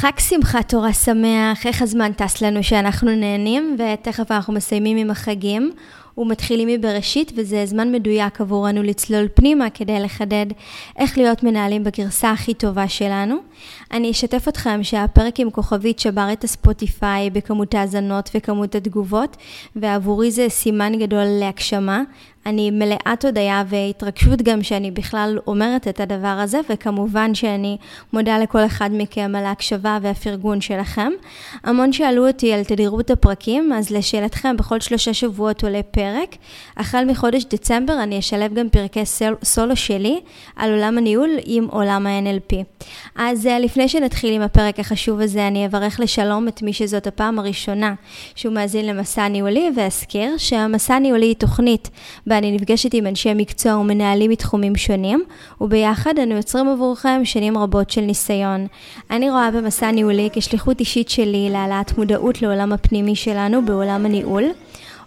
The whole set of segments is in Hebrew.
חג שמחת תורה שמח, איך הזמן טס לנו שאנחנו נהנים, ותכף אנחנו מסיימים עם החגים. ומתחילים מבראשית, וזה זמן מדויק עבורנו לצלול פנימה כדי לחדד איך להיות מנהלים בגרסה הכי טובה שלנו. אני אשתף אתכם שהפרק עם כוכבית שבר את הספוטיפיי בכמות ההאזנות וכמות התגובות, ועבורי זה סימן גדול להגשמה. אני מלאת הודיה והתרגשות גם שאני בכלל אומרת את הדבר הזה, וכמובן שאני מודה לכל אחד מכם על ההקשבה והפרגון שלכם. המון שאלו אותי על תדירות הפרקים, אז לשאלתכם, בכל שלושה שבועות עולה פרק. החל מחודש דצמבר אני אשלב גם פרקי סול, סולו שלי על עולם הניהול עם עולם ה-NLP. אז אה, לפני שנתחיל עם הפרק החשוב הזה, אני אברך לשלום את מי שזאת הפעם הראשונה שהוא מאזין למסע ניהולי, ואזכיר שהמסע ניהולי היא תוכנית בה אני נפגשת עם אנשי מקצוע ומנהלים מתחומים שונים, וביחד אנו יוצרים עבורכם שנים רבות של ניסיון. אני רואה במסע ניהולי כשליחות אישית שלי להעלאת מודעות לעולם הפנימי שלנו בעולם הניהול.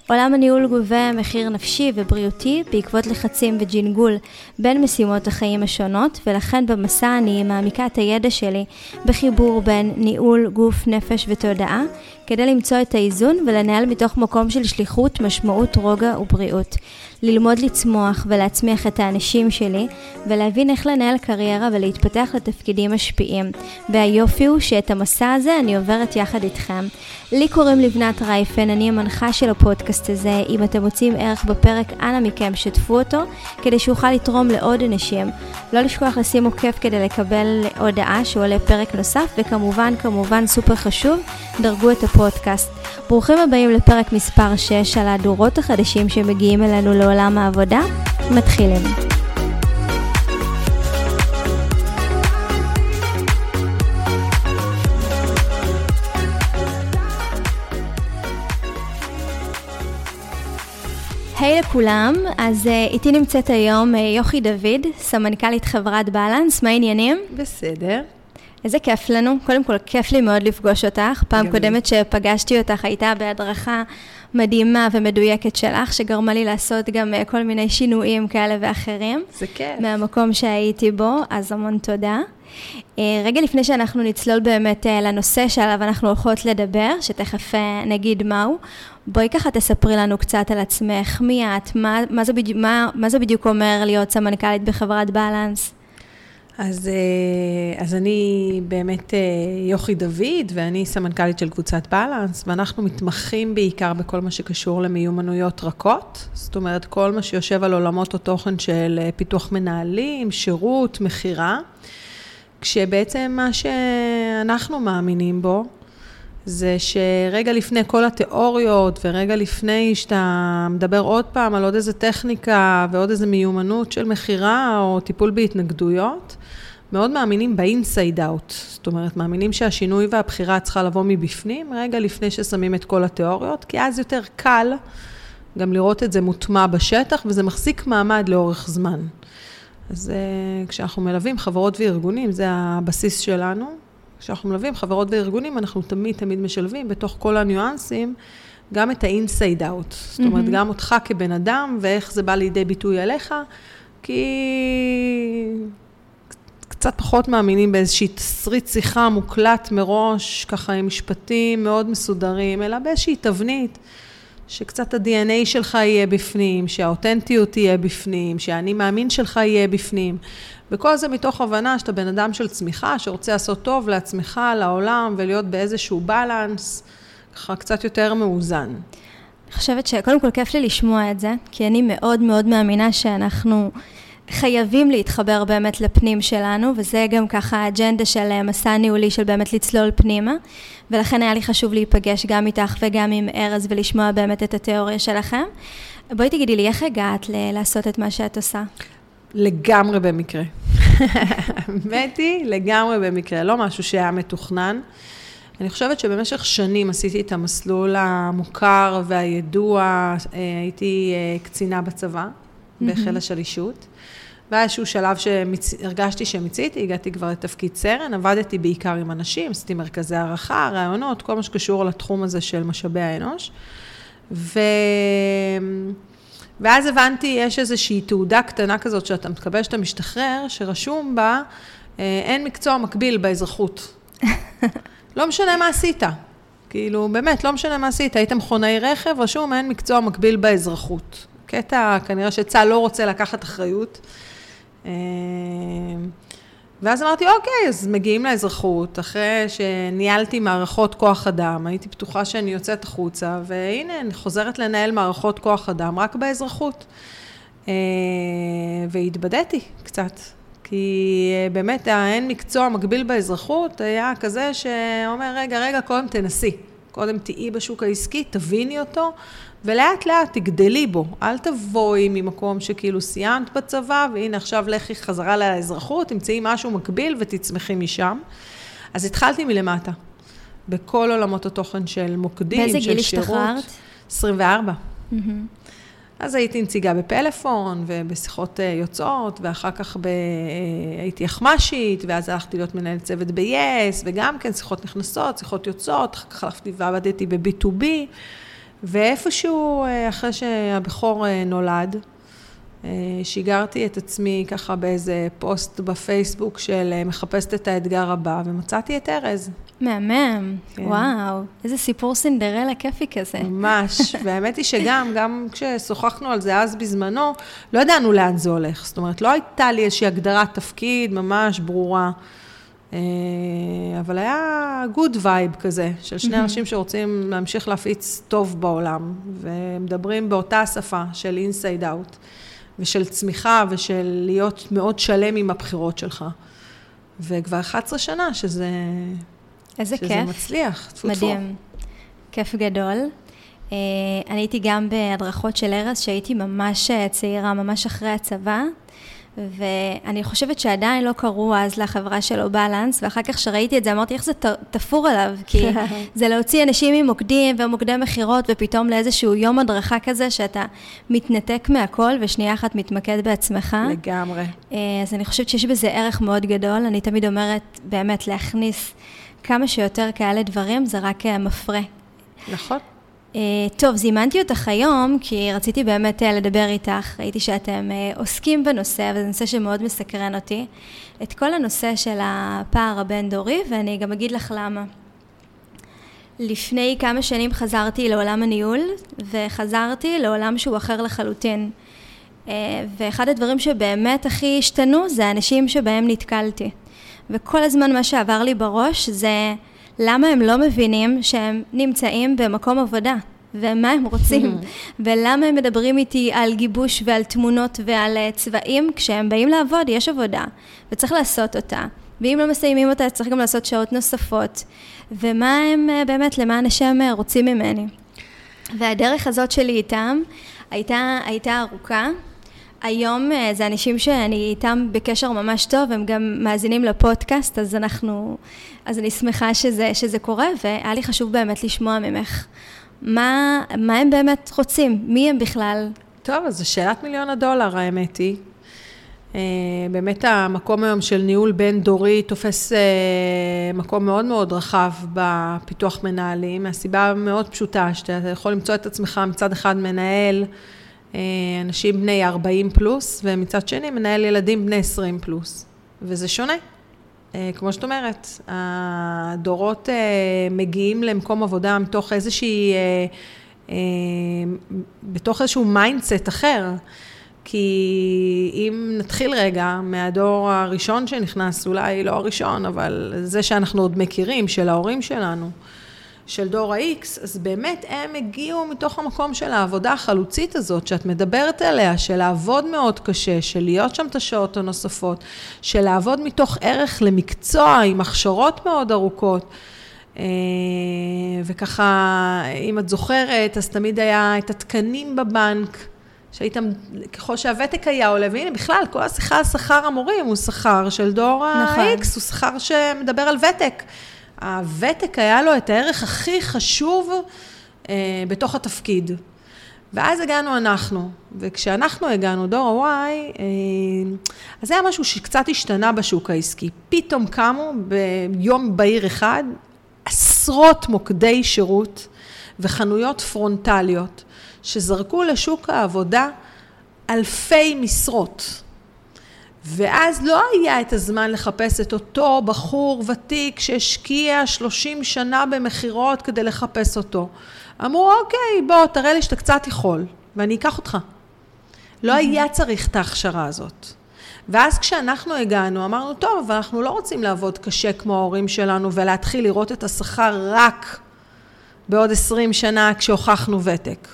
עולם הניהול גובה מחיר נפשי ובריאותי בעקבות לחצים וג'ינגול בין משימות החיים השונות, ולכן במסע אני מעמיקה את הידע שלי בחיבור בין ניהול, גוף, נפש ותודעה, כדי למצוא את האיזון ולנהל מתוך מקום של שליחות, משמעות, רוגע ובריאות. ללמוד לצמוח ולהצמיח את האנשים שלי, ולהבין איך לנהל קריירה ולהתפתח לתפקידים משפיעים. והיופי הוא שאת המסע הזה אני עוברת יחד איתכם. לי קוראים לבנת רייפן, אני המנחה של הפודקאסט הזה. אם אתם מוצאים ערך בפרק, אנא מכם, שתפו אותו, כדי שאוכל לתרום לעוד אנשים. לא לשכוח לשים עוקף כדי לקבל הודעה שעולה פרק נוסף, וכמובן, כמובן, סופר חשוב, דרגו את הפודקאסט. ברוכים הבאים לפרק מספר 6 על הדורות החדשים שמגיעים אלינו לעולם העבודה. מתחילים. היי hey לכולם, אז uh, איתי נמצאת היום uh, יוכי דוד, סמנכ"לית חברת בלנס, מה העניינים? בסדר. איזה כיף לנו. קודם כל, כיף לי מאוד לפגוש אותך. פעם קודמת שפגשתי אותך הייתה בהדרכה מדהימה ומדויקת שלך, שגרמה לי לעשות גם אה, כל מיני שינויים כאלה ואחרים. זה כיף. מהמקום שהייתי בו, אז המון תודה. אה, רגע לפני שאנחנו נצלול באמת אה, לנושא שעליו אנחנו הולכות לדבר, שתכף נגיד מהו, בואי ככה תספרי לנו קצת על עצמך, מי את, מה, מה, זה, בדיוק, מה, מה זה בדיוק אומר להיות סמנכ"לית בחברת בלנס? אז, אה, אז אני באמת אה, יוכי דוד, ואני סמנכ"לית של קבוצת בלנס, ואנחנו מתמחים בעיקר בכל מה שקשור למיומנויות רכות, זאת אומרת, כל מה שיושב על עולמות התוכן של אה, פיתוח מנהלים, שירות, מכירה, כשבעצם מה שאנחנו מאמינים בו, זה שרגע לפני כל התיאוריות, ורגע לפני שאתה מדבר עוד פעם על עוד איזה טכניקה ועוד איזה מיומנות של מכירה או טיפול בהתנגדויות, מאוד מאמינים ב-inside out. זאת אומרת, מאמינים שהשינוי והבחירה צריכה לבוא מבפנים, רגע לפני ששמים את כל התיאוריות, כי אז יותר קל גם לראות את זה מוטמע בשטח, וזה מחזיק מעמד לאורך זמן. אז uh, כשאנחנו מלווים חברות וארגונים, זה הבסיס שלנו. כשאנחנו מלווים חברות וארגונים, אנחנו תמיד תמיד משלבים בתוך כל הניואנסים גם את ה-inside out. זאת אומרת, mm-hmm. גם אותך כבן אדם, ואיך זה בא לידי ביטוי עליך, כי קצת פחות מאמינים באיזושהי תסריט שיחה מוקלט מראש, ככה עם משפטים מאוד מסודרים, אלא באיזושהי תבנית, שקצת ה-DNA שלך יהיה בפנים, שהאותנטיות תהיה בפנים, שהאני מאמין שלך יהיה בפנים. וכל זה מתוך הבנה שאתה בן אדם של צמיחה, שרוצה לעשות טוב לעצמך, לעולם, ולהיות באיזשהו בלנס, ככה קצת יותר מאוזן. אני חושבת שקודם כל כיף לי לשמוע את זה, כי אני מאוד מאוד מאמינה שאנחנו... חייבים להתחבר באמת לפנים שלנו, וזה גם ככה האג'נדה של אה, מסע ניהולי של באמת לצלול פנימה, ולכן היה לי חשוב להיפגש גם איתך וגם עם ארז ולשמוע באמת את התיאוריה שלכם. בואי תגידי לי, איך הגעת ל- לעשות את מה שאת עושה? לגמרי במקרה. האמת היא, לגמרי במקרה, לא משהו שהיה מתוכנן. אני חושבת שבמשך שנים עשיתי את המסלול המוכר והידוע, אה, הייתי אה, קצינה בצבא, בחיל השלישות. והיה איזשהו שלב שהרגשתי שמיציתי, הגעתי כבר לתפקיד סרן, עבדתי בעיקר עם אנשים, עשיתי מרכזי הערכה, רעיונות, כל מה שקשור לתחום הזה של משאבי האנוש. ו... ואז הבנתי, יש איזושהי תעודה קטנה כזאת שאתה מקבל כשאתה משתחרר, שרשום בה, אה, אין מקצוע מקביל באזרחות. לא משנה מה עשית. כאילו, באמת, לא משנה מה עשית. הייתם מכונאי רכב, רשום, אין מקצוע מקביל באזרחות. קטע, כנראה שצה"ל לא רוצה לקחת אחריות. אה, ואז אמרתי, אוקיי, אז מגיעים לאזרחות, אחרי שניהלתי מערכות כוח אדם, הייתי בטוחה שאני יוצאת החוצה, והנה, אני חוזרת לנהל מערכות כוח אדם רק באזרחות. אה, והתבדיתי קצת, כי אה, באמת האין מקצוע מקביל באזרחות היה כזה שאומר, רגע, רגע, קודם תנסי. קודם תהיי בשוק העסקי, תביני אותו, ולאט לאט תגדלי בו. אל תבואי ממקום שכאילו סיימת בצבא, והנה עכשיו לכי חזרה לאזרחות, תמצאי משהו מקביל ותצמחי משם. אז התחלתי מלמטה, בכל עולמות התוכן של מוקדים, של שירות. באיזה גיל השתחררת? 24. Mm-hmm. אז הייתי נציגה בפלאפון ובשיחות אה, יוצאות, ואחר כך ב... אה, הייתי אחמ"שית, ואז הלכתי להיות מנהלת צוות ב-yes, וגם כן שיחות נכנסות, שיחות יוצאות, אחר כך הלכתי ועבדתי ב-B2B, ואיפשהו אה, אחרי שהבכור נולד, שיגרתי את עצמי ככה באיזה פוסט בפייסבוק של מחפשת את האתגר הבא, ומצאתי את ארז. מהמם, כן. וואו, איזה סיפור סינדרלה כיפי כזה. ממש, והאמת היא שגם, גם כששוחחנו על זה אז בזמנו, לא ידענו לאן זה הולך. זאת אומרת, לא הייתה לי איזושהי הגדרת תפקיד ממש ברורה, אה, אבל היה good vibe כזה, של שני אנשים שרוצים להמשיך להפיץ טוב בעולם, ומדברים באותה השפה של inside out, ושל צמיחה, ושל להיות מאוד שלם עם הבחירות שלך. וכבר 11 שנה שזה איזה שזה כיף. שזה מצליח, טפו מדהים. כיף גדול. Uh, אני הייתי גם בהדרכות של ארז, שהייתי ממש אה, צעירה, ממש אחרי הצבא, ואני חושבת שעדיין לא קראו אז לחברה שלו בלנס, ואחר כך שראיתי את זה אמרתי איך זה תפור עליו, כי זה להוציא אנשים ממוקדים ומוקדי מכירות, ופתאום לאיזשהו יום הדרכה כזה, שאתה מתנתק מהכל ושנייה אחת מתמקד בעצמך. לגמרי. Uh, אז אני חושבת שיש בזה ערך מאוד גדול, אני תמיד אומרת, באמת, להכניס... כמה שיותר כאלה דברים זה רק אה, מפרה. נכון. Uh, טוב, זימנתי אותך היום, כי רציתי באמת uh, לדבר איתך. ראיתי שאתם uh, עוסקים בנושא, וזה נושא שמאוד מסקרן אותי. את כל הנושא של הפער הבין-דורי, ואני גם אגיד לך למה. לפני כמה שנים חזרתי לעולם הניהול, וחזרתי לעולם שהוא אחר לחלוטין. ואחד הדברים שבאמת הכי השתנו, זה האנשים שבהם נתקלתי. וכל הזמן מה שעבר לי בראש זה למה הם לא מבינים שהם נמצאים במקום עבודה. ומה הם רוצים, ולמה הם מדברים איתי על גיבוש ועל תמונות ועל אה, צבעים, כשהם באים לעבוד, יש עבודה, וצריך לעשות אותה. ואם לא מסיימים אותה, צריך גם לעשות שעות נוספות. ומה הם אה, באמת, למען השם אה, רוצים ממני. והדרך הזאת שלי איתם הייתה, הייתה ארוכה, היום אה, זה אנשים שאני איתם בקשר ממש טוב, הם גם מאזינים לפודקאסט, אז אנחנו, אז אני שמחה שזה, שזה קורה, והיה לי חשוב באמת לשמוע ממך. מה, מה הם באמת רוצים? מי הם בכלל? טוב, אז זו שאלת מיליון הדולר, האמת היא. Uh, באמת המקום היום של ניהול בין-דורי תופס uh, מקום מאוד מאוד רחב בפיתוח מנהלים, מהסיבה מאוד פשוטה, שאתה יכול למצוא את עצמך מצד אחד מנהל אה, אנשים בני 40 פלוס, ומצד שני מנהל ילדים בני 20 פלוס, וזה שונה. אה, כמו שאת אומרת, הדורות אה, מגיעים למקום עבודה מתוך איזושהי, בתוך איזשהו mindset אחר. כי אם נתחיל רגע מהדור הראשון שנכנס, אולי לא הראשון, אבל זה שאנחנו עוד מכירים, של ההורים שלנו, של דור ה-X, אז באמת הם הגיעו מתוך המקום של העבודה החלוצית הזאת, שאת מדברת עליה, של לעבוד מאוד קשה, של להיות שם את השעות הנוספות, של לעבוד מתוך ערך למקצוע עם הכשרות מאוד ארוכות. אה, וככה, אם את זוכרת, אז תמיד היה את התקנים בבנק, שהייתם, ככל שהוותק היה עולה, והנה בכלל, כל השיחה על שכר המורים הוא שכר של דור נכון. ה-X, הוא שכר שמדבר על ותק. הוותק היה לו את הערך הכי חשוב אה, בתוך התפקיד. ואז הגענו אנחנו, וכשאנחנו הגענו, דור ה-Y, אה, אז זה היה משהו שקצת השתנה בשוק העסקי. פתאום קמו ביום בהיר אחד עשרות מוקדי שירות וחנויות פרונטליות, שזרקו לשוק העבודה אלפי משרות. ואז לא היה את הזמן לחפש את אותו בחור ותיק שהשקיע 30 שנה במכירות כדי לחפש אותו. אמרו, אוקיי, בוא, תראה לי שאתה קצת יכול, ואני אקח אותך. לא היה צריך את ההכשרה הזאת. ואז כשאנחנו הגענו, אמרנו, טוב, אבל אנחנו לא רוצים לעבוד קשה כמו ההורים שלנו ולהתחיל לראות את השכר רק בעוד 20 שנה כשהוכחנו ותק.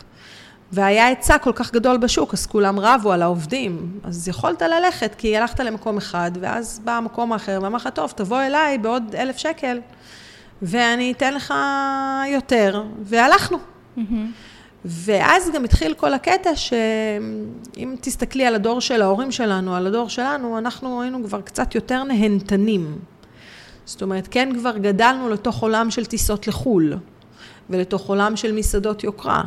והיה היצע כל כך גדול בשוק, אז כולם רבו על העובדים. אז יכולת ללכת, כי הלכת למקום אחד, ואז בא המקום האחר, ואמר לך, טוב, תבוא אליי בעוד אלף שקל, ואני אתן לך יותר. והלכנו. Mm-hmm. ואז גם התחיל כל הקטע שאם תסתכלי על הדור של ההורים שלנו, על הדור שלנו, אנחנו היינו כבר קצת יותר נהנתנים. זאת אומרת, כן כבר גדלנו לתוך עולם של טיסות לחו"ל, ולתוך עולם של מסעדות יוקרה,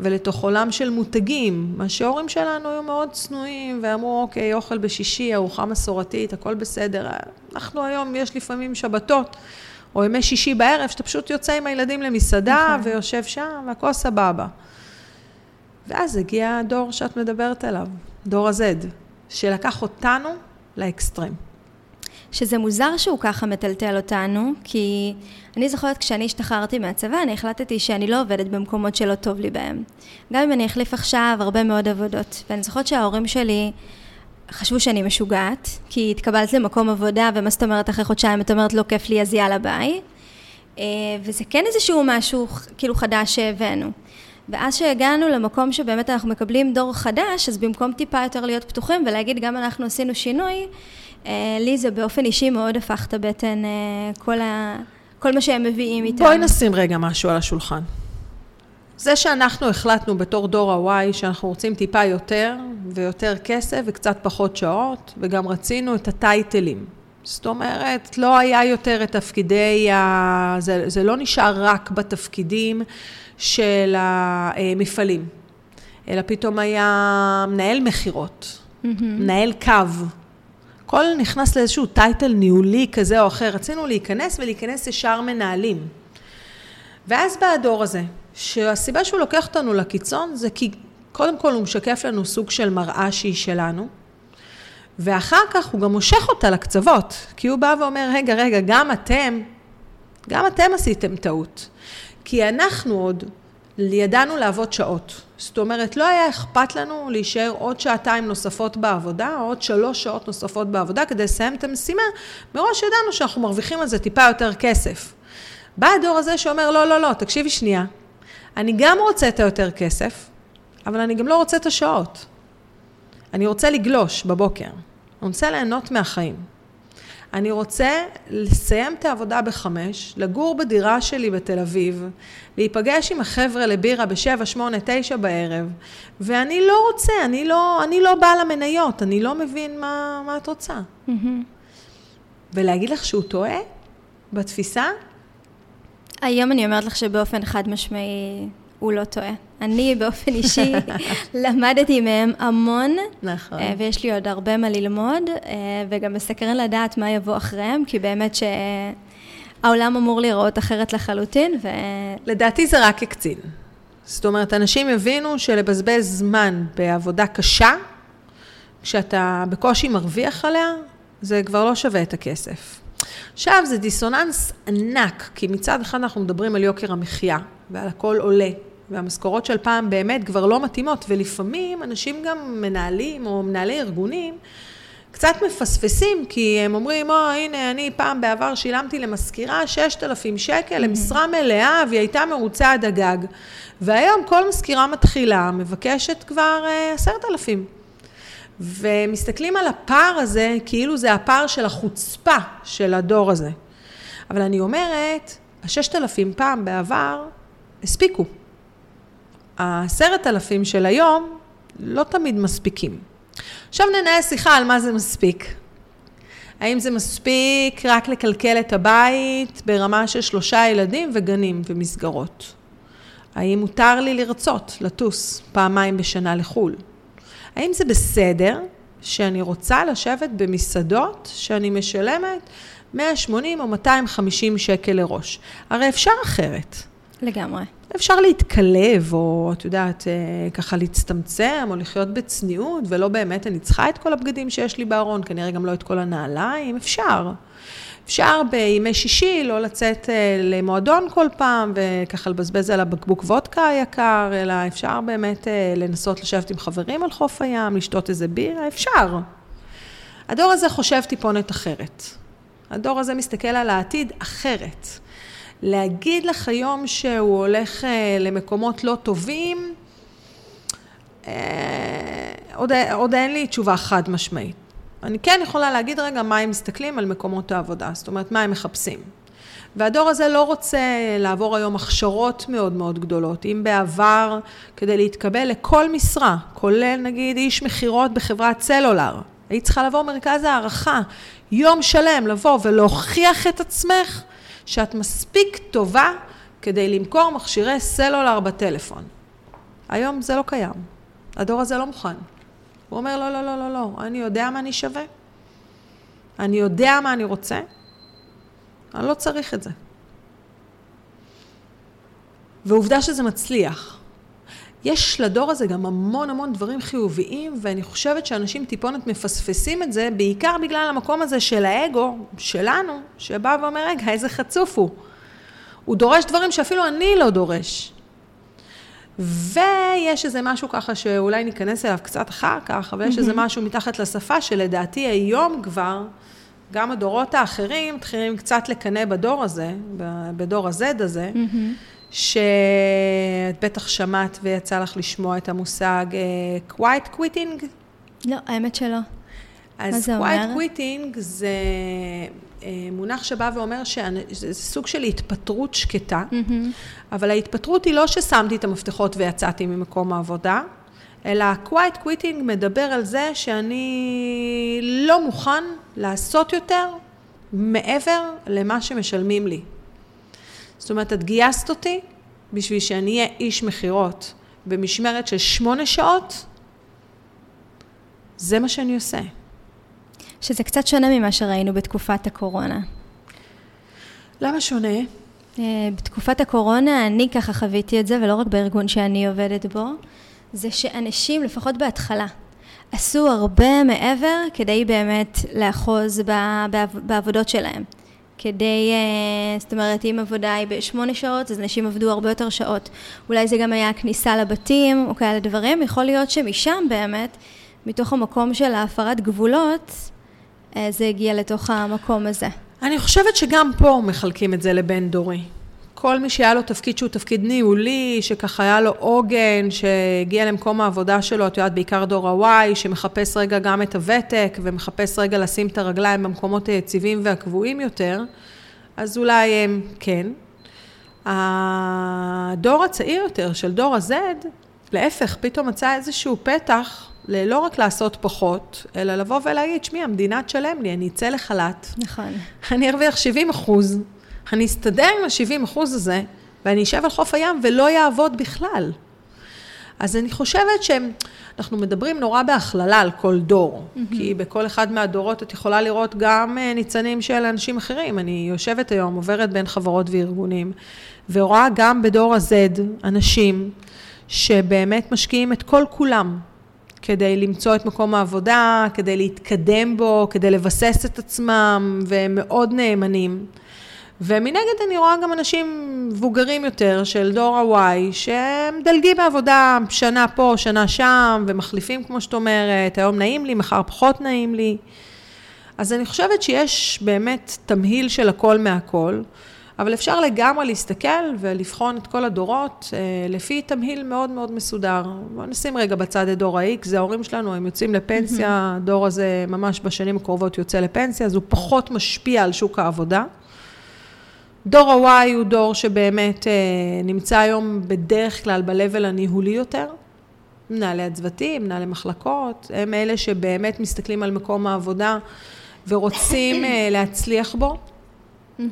ולתוך עולם של מותגים. מה שההורים שלנו היו מאוד צנועים, ואמרו, אוקיי, אוכל בשישי, ארוחה מסורתית, הכל בסדר. אנחנו היום, יש לפעמים שבתות. או ימי שישי בערב, שאתה פשוט יוצא עם הילדים למסעדה נכון. ויושב שם, והכל סבבה. ואז הגיע הדור שאת מדברת עליו, דור ה-Z, שלקח אותנו לאקסטרים. שזה מוזר שהוא ככה מטלטל אותנו, כי אני זוכרת כשאני השתחררתי מהצבא, אני החלטתי שאני לא עובדת במקומות שלא טוב לי בהם. גם אם אני אחליף עכשיו הרבה מאוד עבודות. ואני זוכרת שההורים שלי... חשבו שאני משוגעת, כי התקבלת למקום עבודה, ומה זאת אומרת אחרי חודשיים את אומרת לא כיף לי אז יאללה ביי. אה, וזה כן איזשהו משהו כאילו חדש שהבאנו. ואז שהגענו למקום שבאמת אנחנו מקבלים דור חדש, אז במקום טיפה יותר להיות פתוחים ולהגיד גם אנחנו עשינו שינוי, לי זה באופן אישי מאוד הפך את הבטן אה, כל, ה... כל מה שהם מביאים איתם. בואי נשים רגע משהו על השולחן. זה שאנחנו החלטנו בתור דור ה-Y שאנחנו רוצים טיפה יותר ויותר כסף וקצת פחות שעות, וגם רצינו את הטייטלים. זאת אומרת, לא היה יותר את תפקידי, ה... זה, זה לא נשאר רק בתפקידים של המפעלים, אלא פתאום היה מנהל מכירות, mm-hmm. מנהל קו. הכל נכנס לאיזשהו טייטל ניהולי כזה או אחר. רצינו להיכנס ולהיכנס ישר מנהלים. ואז בא הדור הזה, שהסיבה שהוא לוקח אותנו לקיצון זה כי קודם כל הוא משקף לנו סוג של מראה שהיא שלנו, ואחר כך הוא גם מושך אותה לקצוות, כי הוא בא ואומר, רגע, רגע, גם אתם, גם אתם עשיתם טעות. כי אנחנו עוד ידענו לעבוד שעות. זאת אומרת, לא היה אכפת לנו להישאר עוד שעתיים נוספות בעבודה, או עוד שלוש שעות נוספות בעבודה, כדי לסיים את המשימה. מראש ידענו שאנחנו מרוויחים על זה טיפה יותר כסף. בא הדור הזה שאומר, לא, לא, לא, תקשיבי שנייה, אני גם רוצה את היותר כסף, אבל אני גם לא רוצה את השעות. אני רוצה לגלוש בבוקר. אני רוצה ליהנות מהחיים. אני רוצה לסיים את העבודה בחמש, לגור בדירה שלי בתל אביב, להיפגש עם החבר'ה לבירה בשבע, שמונה, תשע בערב, ואני לא רוצה, אני לא, אני לא בעל המניות, אני לא מבין מה, מה את רוצה. Mm-hmm. ולהגיד לך שהוא טועה בתפיסה, היום אני אומרת לך שבאופן חד משמעי הוא לא טועה. אני באופן אישי למדתי מהם המון, נכון. אה, ויש לי עוד הרבה מה ללמוד, אה, וגם מסקרן לדעת מה יבוא אחריהם, כי באמת שהעולם אמור להיראות אחרת לחלוטין, ו... לדעתי זה רק הקצין. זאת אומרת, אנשים יבינו שלבזבז זמן בעבודה קשה, כשאתה בקושי מרוויח עליה, זה כבר לא שווה את הכסף. עכשיו, זה דיסוננס ענק, כי מצד אחד אנחנו מדברים על יוקר המחיה, ועל הכל עולה, והמשכורות של פעם באמת כבר לא מתאימות, ולפעמים אנשים גם מנהלים, או מנהלי ארגונים, קצת מפספסים, כי הם אומרים, או, הנה, אני פעם בעבר שילמתי למזכירה 6,000 שקל למשרה מלאה, והיא הייתה מרוצה עד הגג. והיום כל מזכירה מתחילה מבקשת כבר 10,000. אה, ומסתכלים על הפער הזה, כאילו זה הפער של החוצפה של הדור הזה. אבל אני אומרת, הששת אלפים פעם בעבר הספיקו. העשרת אלפים של היום לא תמיד מספיקים. עכשיו ננהל שיחה על מה זה מספיק. האם זה מספיק רק לקלקל את הבית ברמה של שלושה ילדים וגנים ומסגרות? האם מותר לי לרצות לטוס פעמיים בשנה לחו"ל? האם זה בסדר שאני רוצה לשבת במסעדות שאני משלמת 180 או 250 שקל לראש? הרי אפשר אחרת. לגמרי. אפשר להתקלב, או את יודעת, אה, ככה להצטמצם, או לחיות בצניעות, ולא באמת אני צריכה את כל הבגדים שיש לי בארון, כנראה גם לא את כל הנעליים, אפשר. אפשר בימי שישי לא לצאת אה, למועדון כל פעם, וככה לבזבז על הבקבוק וודקה היקר, אלא אפשר באמת אה, לנסות לשבת עם חברים על חוף הים, לשתות איזה בירה, אפשר. הדור הזה חושב טיפונת אחרת. הדור הזה מסתכל על העתיד אחרת. להגיד לך היום שהוא הולך אה, למקומות לא טובים, אה, עוד, עוד אין לי תשובה חד משמעית. אני כן יכולה להגיד רגע מה הם מסתכלים על מקומות העבודה, זאת אומרת, מה הם מחפשים. והדור הזה לא רוצה לעבור היום הכשרות מאוד מאוד גדולות. אם בעבר, כדי להתקבל לכל משרה, כולל נגיד איש מכירות בחברת סלולר, היית צריכה לבוא מרכז הערכה, יום שלם לבוא ולהוכיח את עצמך שאת מספיק טובה כדי למכור מכשירי סלולר בטלפון. היום זה לא קיים. הדור הזה לא מוכן. הוא אומר, לא, לא, לא, לא, לא, אני יודע מה אני שווה, אני יודע מה אני רוצה, אני לא צריך את זה. ועובדה שזה מצליח. יש לדור הזה גם המון המון דברים חיוביים, ואני חושבת שאנשים טיפונת מפספסים את זה, בעיקר בגלל המקום הזה של האגו, שלנו, שבא ואומר, רגע, איזה חצוף הוא. הוא דורש דברים שאפילו אני לא דורש. ויש איזה משהו ככה שאולי ניכנס אליו קצת אחר כך, אבל יש איזה משהו מתחת לשפה שלדעתי היום כבר, גם הדורות האחרים מתחילים קצת לקנא בדור הזה, בדור ה-Z הזה, שאת בטח שמעת ויצא לך לשמוע את המושג uh, quiet quitting. לא, האמת שלא. אז quiet quitting זה אה, מונח שבא ואומר שזה סוג של התפטרות שקטה, mm-hmm. אבל ההתפטרות היא לא ששמתי את המפתחות ויצאתי ממקום העבודה, אלא quiet quitting מדבר על זה שאני לא מוכן לעשות יותר מעבר למה שמשלמים לי. זאת אומרת, את גייסת אותי בשביל שאני אהיה איש מכירות במשמרת של שמונה שעות, זה מה שאני עושה. שזה קצת שונה ממה שראינו בתקופת הקורונה. למה שונה? אה, בתקופת הקורונה אני ככה חוויתי את זה, ולא רק בארגון שאני עובדת בו, זה שאנשים, לפחות בהתחלה, עשו הרבה מעבר כדי באמת לאחוז בעבודות שלהם. כדי, אה, זאת אומרת, אם עבודה היא בשמונה שעות, אז אנשים עבדו הרבה יותר שעות. אולי זה גם היה כניסה לבתים או כאלה דברים, יכול להיות שמשם באמת, מתוך המקום של ההפרת גבולות, אה, זה הגיע לתוך המקום הזה. אני חושבת שגם פה מחלקים את זה לבין דורי. כל מי שהיה לו תפקיד שהוא תפקיד ניהולי, שככה היה לו עוגן, שהגיע למקום העבודה שלו, את יודעת, בעיקר דור ה-Y, שמחפש רגע גם את הוותק, ומחפש רגע לשים את הרגליים במקומות היציבים והקבועים יותר, אז אולי הם כן. הדור הצעיר יותר, של דור ה-Z, להפך, פתאום מצא איזשהו פתח לא רק לעשות פחות, אלא לבוא ולהגיד, שמי, המדינה תשלם לי, אני אצא לחל"ת. נכון. אני ארוויח 70 אחוז, אני אסתדר עם ה-70 אחוז הזה, ואני אשב על חוף הים ולא יעבוד בכלל. אז אני חושבת שאנחנו מדברים נורא בהכללה על כל דור, mm-hmm. כי בכל אחד מהדורות את יכולה לראות גם אה, ניצנים של אנשים אחרים. אני יושבת היום, עוברת בין חברות וארגונים, ורואה גם בדור ה-Z אנשים שבאמת משקיעים את כל כולם כדי למצוא את מקום העבודה, כדי להתקדם בו, כדי לבסס את עצמם, והם מאוד נאמנים. ומנגד אני רואה גם אנשים מבוגרים יותר של דור ה-Y, שהם דלגים בעבודה שנה פה, שנה שם, ומחליפים כמו שאת אומרת, היום נעים לי, מחר פחות נעים לי. אז אני חושבת שיש באמת תמהיל של הכל מהכל. אבל אפשר לגמרי להסתכל ולבחון את כל הדורות אה, לפי תמהיל מאוד מאוד מסודר. בואו נשים רגע בצד את דור ה-X, זה ההורים שלנו, הם יוצאים לפנסיה, הדור הזה ממש בשנים הקרובות יוצא לפנסיה, אז הוא פחות משפיע על שוק העבודה. דור ה-Y הוא דור שבאמת אה, נמצא היום בדרך כלל ב-level הניהולי יותר. מנהלי הצוותים, מנהלי מחלקות, הם אלה שבאמת מסתכלים על מקום העבודה ורוצים אה, להצליח בו.